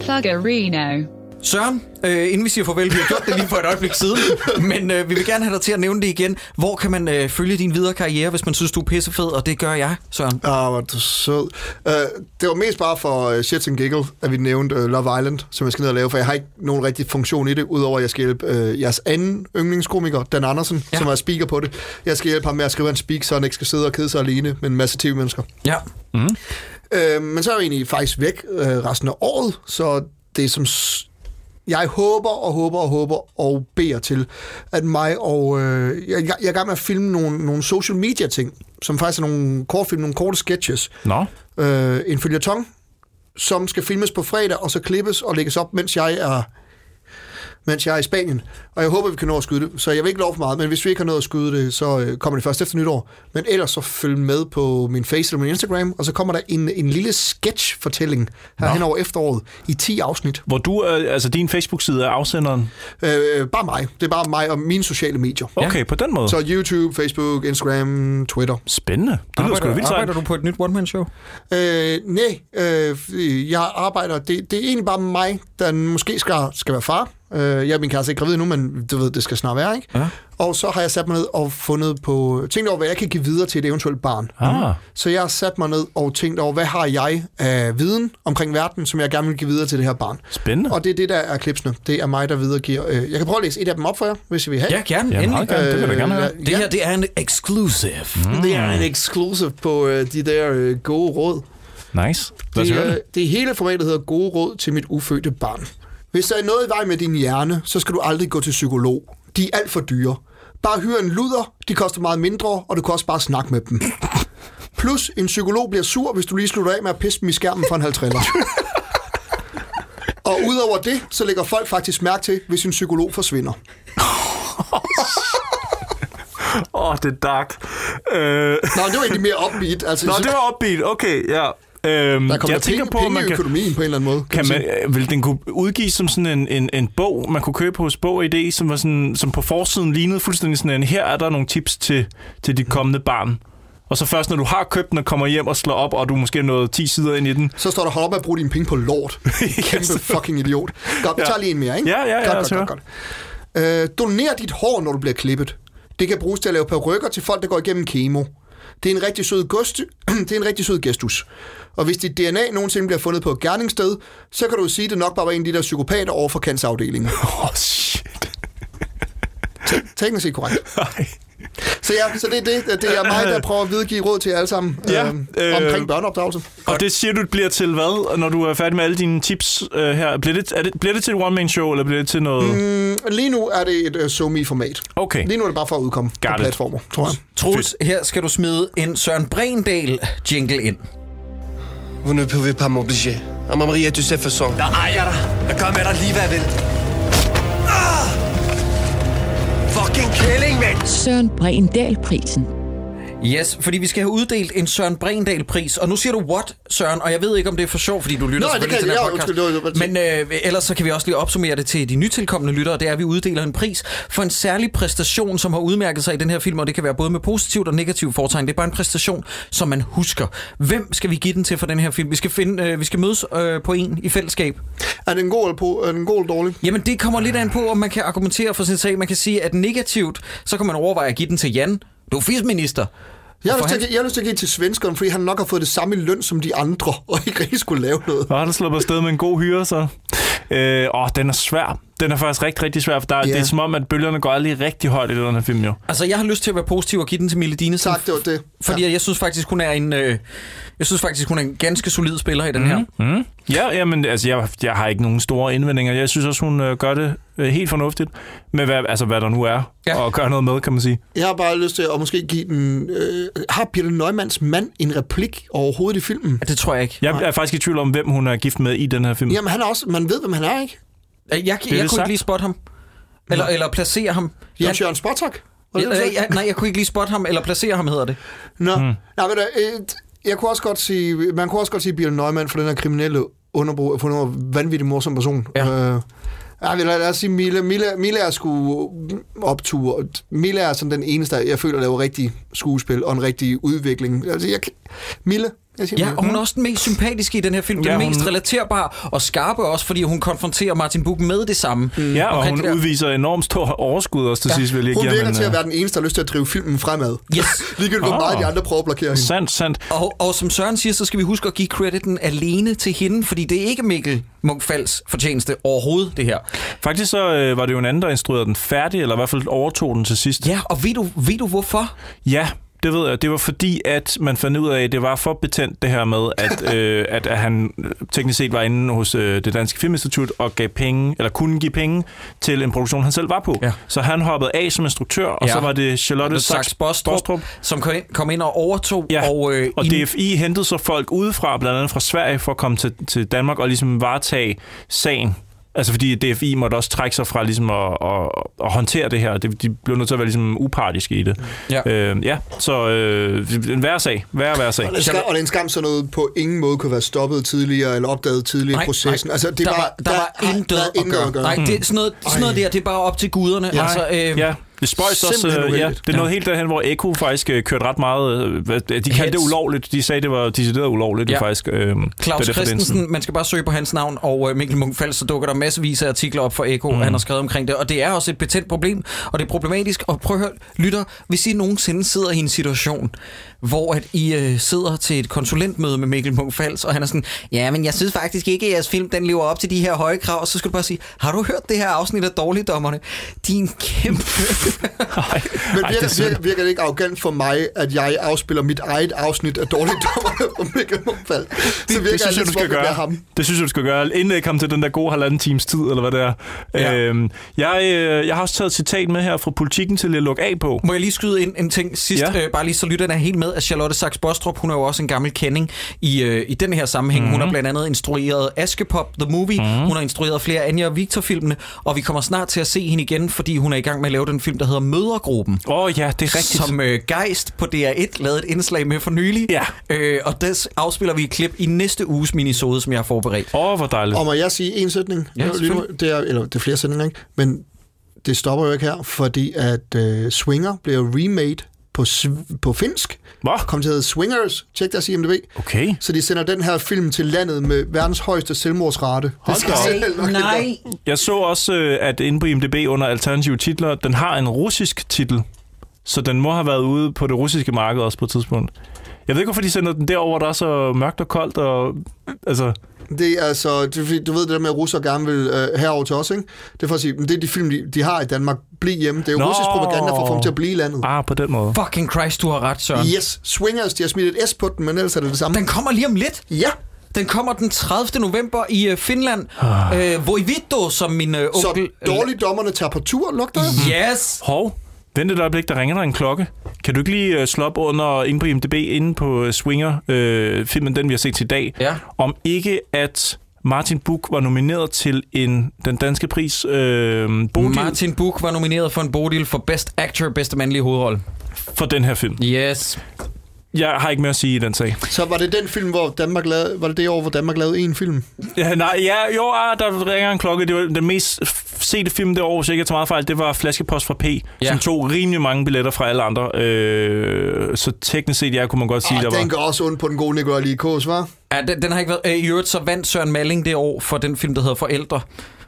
Pluggerino. Søren, øh, inden vi siger farvel, vi har gjort det lige for et øjeblik siden, men øh, vi vil gerne have dig til at nævne det igen. Hvor kan man øh, følge din videre karriere, hvis man synes, du er pissefed, og det gør jeg, Søren. Ah, hvor er du sød. Uh, det var mest bare for uh, shits and giggle, at vi nævnte uh, Love Island, som jeg skal ned og lave, for jeg har ikke nogen rigtig funktion i det, udover at jeg skal hjælpe uh, jeres anden yndlingskomiker, Dan Andersen, ja. som er speaker på det. Jeg skal hjælpe ham med at skrive en speak, så han ikke skal sidde og kede sig alene med en masse tv-mennesker. Ja. Mm. Uh, men så er jeg egentlig faktisk væk uh, resten af året, så det er som... Jeg håber og håber og håber og beder til, at mig og... Øh, jeg, jeg er i gang med at filme nogle, nogle social media ting, som faktisk er nogle kortfilm, nogle korte sketches. Nå. Øh, en følgetong, som skal filmes på fredag, og så klippes og lægges op, mens jeg er mens jeg er i Spanien. Og jeg håber, vi kan nå at skyde det. Så jeg vil ikke love for meget, men hvis vi ikke har nået at skyde det, så øh, kommer det først efter nytår. Men ellers så følg med på min Face eller min Instagram, og så kommer der en, en lille sketch-fortælling her hen over efteråret i 10 afsnit. Hvor du, er, altså din Facebook-side er afsenderen? Øh, bare mig. Det er bare mig og mine sociale medier. Okay, på den måde. Så YouTube, Facebook, Instagram, Twitter. Spændende. Det lyder sgu Arbejder, vildt arbejder du på et nyt one-man-show? Øh, nej, øh, jeg arbejder... Det, det er egentlig bare mig, der måske skal, skal være far. Øh, jeg er min kæreste ikke gravid nu, men du ved, det skal snart være, ikke? Ja. Og så har jeg sat mig ned og fundet på... Tænkt over, hvad jeg kan give videre til et eventuelt barn. Ah. Så jeg har sat mig ned og tænkt over, hvad har jeg af viden omkring verden, som jeg gerne vil give videre til det her barn. Spændende. Og det er det, der er klipsene. Det er mig, der videregiver... Øh, jeg kan prøve at læse et af dem op for jer, hvis I vil have. Ja, gerne. Jamen, endelig. gerne. Det vil jeg gerne høre. Øh, Det her, det er en exclusive. Mm. Det er en exclusive på øh, de der øh, gode råd. Nice. Lad os Det, høre er, det. det er hele formatet, der hedder Gode råd til mit ufødte barn. Hvis der er noget i vej med din hjerne, så skal du aldrig gå til psykolog. De er alt for dyre. Bare hyr en luder, de koster meget mindre, og du kan også bare snakke med dem. Plus, en psykolog bliver sur, hvis du lige slutter af med at pisse dem i skærmen for en halv triller. Og udover det, så lægger folk faktisk mærke til, hvis en psykolog forsvinder. Åh, oh, det er dark. Øh... Nå, det var egentlig mere upbeat. Altså, Nå, det var upbeat. Okay, ja. Øhm, der kommer jeg tænker penge, på, man kan, økonomien på en eller anden måde. kan man man, vil den kunne udgives som sådan en, en, en bog, man kunne købe hos Bog ID, som, var sådan, som på forsiden lignede fuldstændig sådan en, her er der nogle tips til, til dit kommende barn. Og så først, når du har købt den og kommer hjem og slår op, og du måske er nået 10 sider ind i den. Så står der, hold op med at bruge dine penge på lort. Kæmpe fucking idiot. Godt, vi Ja. tager lige en mere, ikke? Ja, ja, ja, Godt, os godt, godt, godt. Øh, doner dit hår, når du bliver klippet. Det kan bruges til at lave perukker til folk, der går igennem kemo. Det er en rigtig sød, gust, det er en rigtig sød gestus. Og hvis dit DNA nogensinde bliver fundet på et gerningssted, så kan du sige, at det nok bare var en af de der psykopater over for cancerafdelingen. Åh, oh, shit. Teknisk set korrekt. Nej. Så ja, så det er det. Det er mig, der prøver at videregive råd til jer alle sammen Ja, øhm, øh, omkring børneopdragelse. Og det siger du bliver til hvad, når du er færdig med alle dine tips øh, her? Bliver det, er det, bliver det til et one-man-show, eller bliver det til noget... Mm, lige nu er det et uh, SoMe-format. Okay. Lige nu er det bare for at udkomme Got på it. platformer, tror jeg. Troels, her skal du smide en Søren Brendal jingle ind. Vous ne pouvez pas m'obliger. À ma Maria, tu sais façon. Jeg ejer dig. Jeg gør med dig lige, hvad jeg vil. Fucking kælling, mand! Søren Brindal-prisen. Yes, fordi vi skal have uddelt en Søren Brendal-pris. Og nu siger du what, Søren? Og jeg ved ikke, om det er for sjov, fordi du lytter Nå, selvfølgelig til den her podcast. undskyld, Men øh, ellers så kan vi også lige opsummere det til de nytilkommende lyttere. Det er, at vi uddeler en pris for en særlig præstation, som har udmærket sig i den her film. Og det kan være både med positivt og negativt foretegn. Det er bare en præstation, som man husker. Hvem skal vi give den til for den her film? Vi skal, finde, øh, vi skal mødes øh, på en i fællesskab. Er den god eller, på, er den god eller dårlig? Jamen, det kommer lidt an på, om man kan argumentere for sin sag. Man kan sige, at negativt, så kan man overveje at give den til Jan. Du er fisminister. Jeg har, lyst til, at- jeg har lyst til at give til svenskeren, fordi han nok har fået det samme i løn som de andre, og ikke rigtig skulle lave noget. Og du sluppet afsted med en god hyre, så? Øh, åh, den er svær. Den er faktisk rigtig, rigtig svær, for der, Ja. det er som om, at bølgerne går aldrig rigtig højt i den her film, jo. Altså, jeg har lyst til at være positiv og give den til Mille Dinesen. Tak, det var det. Fordi ja. jeg synes faktisk, hun er en... Øh, jeg synes faktisk, hun er en ganske solid spiller i den her. Mm. Ja, jamen, altså, jeg, jeg har ikke nogen store indvendinger. Jeg synes også, hun øh, gør det øh, helt fornuftigt med, hvad, altså, hvad der nu er, ja. og gør noget med, kan man sige. Jeg har bare lyst til at måske give den... Øh, har Peter Neumanns mand en replik overhovedet i filmen? Det tror jeg ikke. Jeg er faktisk i tvivl om, hvem hun er gift med i den her film. Jamen, han er også... Man ved, hvem han er, ikke? Jeg, jeg, jeg det kunne ikke lige spotte ham. Eller, eller placere ham. Jens Jørgen det, Ja, ja, nej, jeg kunne ikke lige spotte ham, eller placere ham, hedder det. Nå, hmm. nej, men, øh, jeg kunne også godt sige, man kunne også godt sige Peter Neumann for den her kriminelle underbrug, for en vanvittig morsom person. Ja. Øh, Ja, lad, os sige, Mille, Mille, Mille er sgu optur. Mille er sådan den eneste, jeg føler, laver rigtig skuespil og en rigtig udvikling. Altså, jeg, Mille, jeg Ja, og hun er også den mest sympatiske i den her film. Den Ja, mest hun- relaterbare og skarpe også, fordi hun konfronterer Martin Buch med det samme. Ja, og hun der. udviser enormt stor overskud også til Ja, sidst, vil jeg Hun virker til at øh, være den eneste, der har lyst til at drive filmen fremad. Yes. Ligegyldigt, hvor Ah. meget de andre prøver at blokere hende. Sandt, sandt. Og, og som Søren siger, så skal vi huske at give crediten alene til hende, fordi det er ikke Mikkel Munch-Falds fortjeneste overhovedet, det her. Faktisk så øh, var det jo en anden, der instruerede den færdig, eller i hvert fald overtog den til sidst. Ja, og ved du, ved du hvorfor? Ja, det ved jeg. Det var fordi, at man fandt ud af, at det var for betændt det her med, at, øh, at, at han teknisk set var inde hos øh, det Danske Filminstitut og gav penge, eller kunne give penge til en produktion, han selv var på. Ja. Så han hoppede af som instruktør, og Ja. så var det Charlotte Sachs Bostrup, Bostrup. som kom ind, kom ind og overtog. Ja, og, øh, og DFI hentede så folk udefra, blandt andet fra Sverige, for at komme til, til Danmark og ligesom varetage sagen Altså fordi DFI måtte også trække sig fra ligesom at, at, at håndtere det her. Det, de blev nødt til at være ligesom upartiske i det. Ja. Øh, ja, så øh, en værre sag. Værre, værre sag. Og det, er en skam, og det er en skam, sådan noget på ingen måde kunne være stoppet tidligere, eller opdaget tidligere i processen. Altså, det der, var, var, der, var intet der er at gøre. gøre. Nej, det, sådan, noget, sådan noget der, det er bare op til guderne. Ja, altså, øh, ja. Det spøjs også, øh, ja, det er noget helt derhen, hvor Eko faktisk øh, kørte ret meget, øh, de kaldte det ulovligt, de sagde, det var decideret ulovligt, Ja. ja. faktisk. Øh, Claus Christensen, man skal bare søge på hans navn, og øh, Mikkel Munch så dukker der masservis af artikler op for Eko, mm. han har skrevet omkring det, og det er også et betændt problem, og det er problematisk, og prøv at høre, lytter, hvis I nogensinde sidder i en situation, hvor at I øh, sidder til et konsulentmøde med Mikkel Munch og han er sådan, ja, men jeg synes faktisk ikke, at jeres film, den lever op til de her høje krav, så skal du bare sige, har du hørt det her afsnit af Dårligdommerne? Din kæmpe... Men Ej, virker, det er virker, virker det ikke arrogant for mig, at jeg afspiller mit eget afsnit af Dårlige Dommerne på Mikkel Mumfald? Så virker det synes jeg, du skal det gøre. ham. Det synes jeg, du skal gøre. Inden jeg kom til den der gode halvanden times tid, eller hvad det er. Ja. Øhm, jeg, øh, jeg har også taget et citat med her fra politikken til at lukke af på. Må jeg lige skyde ind en ting sidst. Ja. øh, bare lige så lytterne er helt med, at Charlotte Sachs Bostrup, hun er jo også en gammel kending i, øh, i den her sammenhæng. Mm-hmm. Hun har blandt andet instrueret Askepop, The Movie, mm-hmm. hun har instrueret flere Anja og Victor-filmene, og vi kommer snart til at se hende igen, fordi hun er i gang med at lave den film, der hedder Mødergruppen. Åh oh, ja, det er rigtigt. Som øh, Geist på DR1 lavede et indslag med for nylig. Ja. Øh, og des afspiller vi et klip i næste uges minisode, som jeg har forberedt. Åh, oh, hvor dejligt. Og må jeg sige en sætning? Ja, Lige nu, selvfølgelig. det er, eller det er flere sætninger, ikke? Men det stopper jo ikke her, fordi at uh, Swinger bliver remade på, sv- på finsk. Hvad? Kom til at hedde Swingers. Tjek deres IMDb. Okay. Så de sender den her film til landet med verdens højeste selvmordsrate. Det skal selv nok Nej. Jeg så også, øh, at inde på IMDb under alternative titler, den har en russisk titel. Så den må have været ude på det russiske marked også på et tidspunkt. Jeg ved ikke, hvorfor de sender den derover, der er så mørkt og koldt. Og, altså, Det er altså, det, er du ved det der med, at russere gerne vil øh, herover til os, ikke? Det er for at sige, men det er de film, de, de har i Danmark. Bliv hjemme. Det er jo Nå. russisk propaganda for at få dem til at blive i landet. ah, på den måde. Fucking Christ, du har ret, Søren. Yes, Swingers, de har smidt et S på den, men ellers er det det samme. Den kommer lige om lidt. Ja, Den kommer den 30. november i øh, Finland. Øh, Voivito, som min øh, så onkel... dårlige dommerne tager på tur, lugter. Yes! Hov, vent et øjeblik, der ringer der en klokke. Kan du ikke lige uh, slå op under inde på IMDb, inde på uh, Swinger, uh, filmen, den vi har set i dag, Ja. om ikke at Martin Buch var nomineret til en den danske pris, uh, Bodil, Martin Buch var nomineret for en Bodil for Best Actor, bedste mandlige hovedrolle. for den her film. Yes. Jeg har ikke mere at sige i den sag. Så var det den film, hvor Danmark lavede, var det det år, hvor Danmark lavede en film? Ja, nej, ja, jo, ah, der ringer en klokke. Det var den mest sete film det år, hvis jeg ikke er meget fejl. Det var Flaskepost fra P, Ja. som tog rimelig mange billetter fra alle andre. Øh, så teknisk set, ja, kunne man godt sige, Og der var... den går også ondt på den gode Nicolai Likos, var? Ja, den, den har ikke været... Øh, I øvrigt så vandt Søren Malling det år for den film, der hedder Forældre.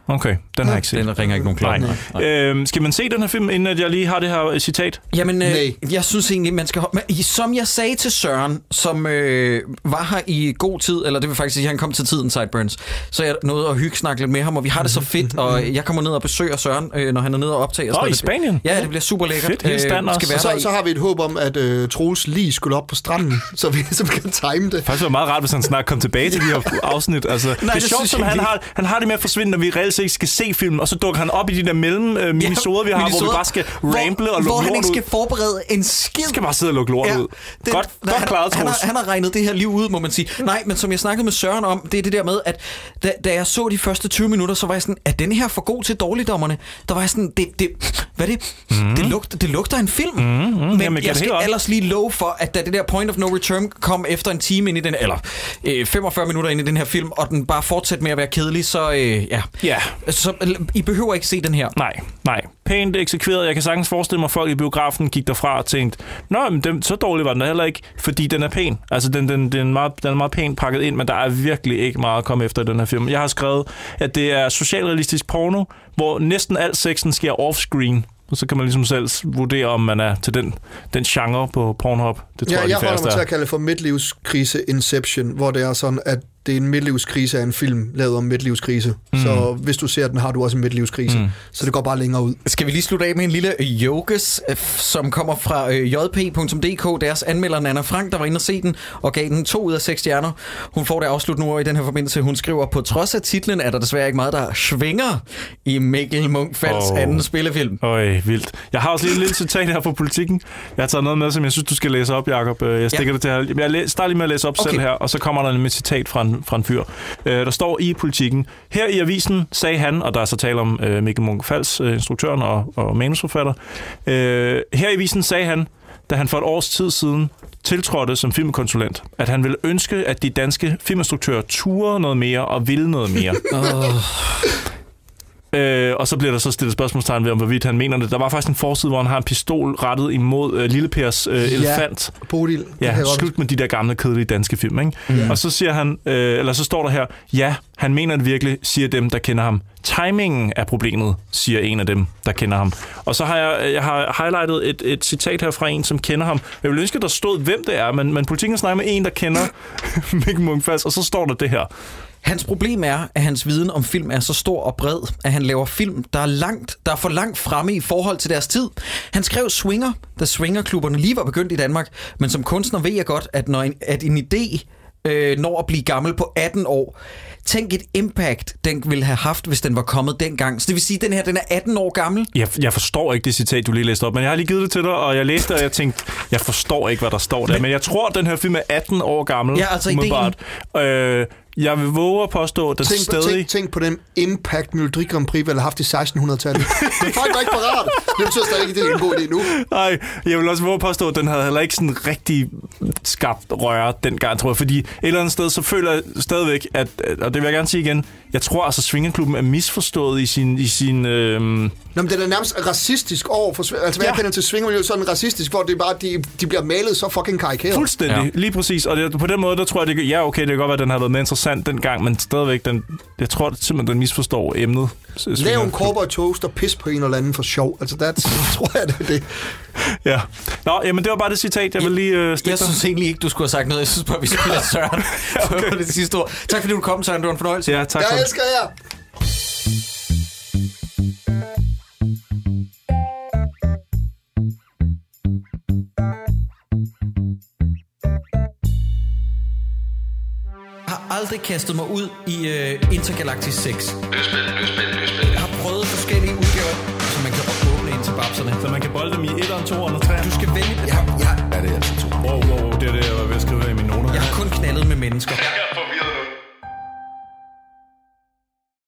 Okay, den har jeg ikke set. Den ringer ikke nogen klokke. Nej. Nej. Øhm, skal man se den her film, inden at jeg lige har det her øh, citat? Jamen, øh, Nej. jeg synes egentlig, man skal... Men, som jeg sagde til Søren, som øh, var her i god tid, eller det vil faktisk sige, at han kom til tiden, Sideburns, så jeg nåede at hygge snakke lidt med ham, og vi har det så fedt, og jeg kommer ned og besøger Søren, øh, når han er nede og optager. Åh, sådan i. Spanien? Ja, det bliver super lækkert. Fedt, hele stand også. skal være Så, så har vi et håb om, at øh, Troels lige skulle op på stranden, så vi, så vi kan time det. Faktisk var meget rart, hvis han snart kom tilbage til de her afsnit. Altså, Nej, det er sjovt, som han har, han har det med at forsvinde, når vi reelt ikke skal se filmen, og så dukker han op i de der mellem øh, minisoder, vi har, hvor vi minisoder, bare skal ramble og hvor, hvor lukke han ikke skal forberede en skid. skal bare sidde og lukke lort ud. den- Godt, nej, godt han, klaret, han, har, Troels. han har regnet det her liv ud, må man sige. Nej, men som jeg snakkede med Søren om, det er det der med, at da, da jeg så de første 20 minutter, så var jeg sådan, er den her for god til dårligdommerne? Der var jeg sådan, det, det, hvad er det? Mm. Det, lugter, det lugter en film. Mm, mm, men jamen, jeg det skal ellers lige love for, at da det der point of no return kom efter en time ind i den, eller øh, 45 minutter ind i den her film, og den bare fortsatte med at være kedelig, så øh, ja. Ja. Så øh, I behøver ikke se den her. Nej, nej. Pænt eksekveret. Jeg kan sagtens forestille mig, at folk i biografen gik derfra og tænkte, Nå, men den, så dårlig var den heller ikke, fordi den er pæn. Altså, den, den, den, er meget, den er meget pænt pakket ind, men der er virkelig ikke meget at komme efter i den her film. Jeg har skrevet, at det er socialrealistisk porno, hvor næsten al sexen sker off-screen. Og så kan man ligesom selv vurdere, om man er til den, den genre på Pornhub. Det tror Ja, jeg, jeg de holder mig til at kalde det for midtlivskrise Inception, hvor det er sådan, at det er en midtlivskrise af en film lavet om midtlivskrise. Mm. Så hvis du ser den, har du også en midtlivskrise. Mm. Så det går bare længere ud. Skal vi lige slutte af med en lille jokes, øh, som kommer fra øh, jp.dk, deres anmelder Nana Frank, der var inde og se den, og gav den to ud af seks stjerner. Hun får det afsluttende ord i den her forbindelse. Hun skriver, på trods af titlen er der desværre ikke meget, der svinger i Mikkel Munch-Falds Åh. anden spillefilm. Øj, vildt. Jeg har også lige et lille citat her fra politikken. Jeg har taget noget med, som jeg synes, du skal læse op, Jacob. Jeg stikker Ja. det til her. Jeg starter lige med at læse op Okay. selv her, og så kommer der et citat fra en, en, fra en fyr. Øh, der står i politikken, her i avisen sagde han, og der er så tale om øh, Mikkel Munk Fals, øh, instruktøren og, og manusforfatter, øh, her i avisen sagde han, da han for et års tid siden tiltrådte som filmkonsulent, at han ville ønske, at de danske filminstruktører turde noget mere og ville noget mere. Øh, og så bliver der så stillet spørgsmålstegn ved, om hvorvidt han mener det. Der var faktisk en forside, hvor han har en pistol rettet imod øh, Lille Pers øh, elefant. Bodil. Ja, slut med de der gamle, kedelige danske film, ikke? Mm. Og så siger han, øh, eller så står der her, ja, han mener det virkelig, siger dem, der kender ham. Timingen er problemet, siger en af dem, der kender ham. Og så har jeg, jeg har highlightet et, et citat her fra en, som kender ham. Jeg vil ønske, at der stod, hvem det er, men, men politikken snakker med en, der kender Mikkel Munch-Fals, og så står der det her. Hans problem er, at hans viden om film er så stor og bred, at han laver film, der er, langt, der er for langt fremme i forhold til deres tid. Han skrev Swinger, da swingerklubberne lige var begyndt i Danmark, men som kunstner ved jeg godt, at når en, at en idé øh, når at blive gammel på 18 år, tænk et impact, den ville have haft, hvis den var kommet dengang. Så det vil sige, at den her den er 18 år gammel. Jeg, jeg forstår ikke det citat, du lige læste op, men jeg har lige givet det til dig, og jeg læste og jeg tænkte, jeg forstår ikke, hvad der står der. Men, men jeg tror, at den her film er 18 år gammel. Ja, altså umiddelbart. Øh, jeg vil våge at påstå, at den Tænk, stadig... tænk, tænk på den impact, Melodi Grand Prix ville have haft i 1600-tallet. Men folk var ikke parat. Det betyder stadig ikke, at det er en god idé nu. Nej, jeg vil også våge at påstå, at den havde heller ikke sådan rigtig skabt røre dengang, tror jeg. Fordi et eller andet sted, så føler jeg stadigvæk, at, og det vil jeg gerne sige igen, jeg tror altså, Swingerklubben er misforstået i sin... I sin øh... Nå, men den er nærmest racistisk over for... Altså, hvad ja. jeg kender til swingermiljøet, sådan racistisk, hvor det er bare, de, de bliver malet så fucking karikeret. Fuldstændig, ja. lige præcis. Og det, på den måde, der tror jeg, det, ja, okay, det kan godt være, at den har været mere interessant dengang, men stadigvæk, den, jeg tror at simpelthen, den misforstår emnet. Lav en cowboy toast og pis på en eller anden for sjov. Altså, der tror jeg, det er det. Ja. Nå, jamen det var bare det citat, jeg vil lige øh, stikke Jeg synes egentlig ikke, du skulle have sagt noget. Jeg synes bare, vi skulle lade Søren okay. det sidste ord. Tak fordi du kom, Søren. Det var en fornøjelse. Ja, tak Jeg elsker jer! aldrig kastet mig ud i øh, Intergalactic 6. Løsbind, løsbind, løsbind. Jeg har prøvet forskellige udgaver, så man kan åbne ind til babserne. Så man kan bolde dem i 1'eren, 2'eren og 3'eren. Du skal vælge. Ja, ja. Er det altså 2'eren. Wow, wow, wow, det er det, jeg var ved at skrive i mine noter. Jeg har kun knaldet med mennesker. Jeg er forvirret.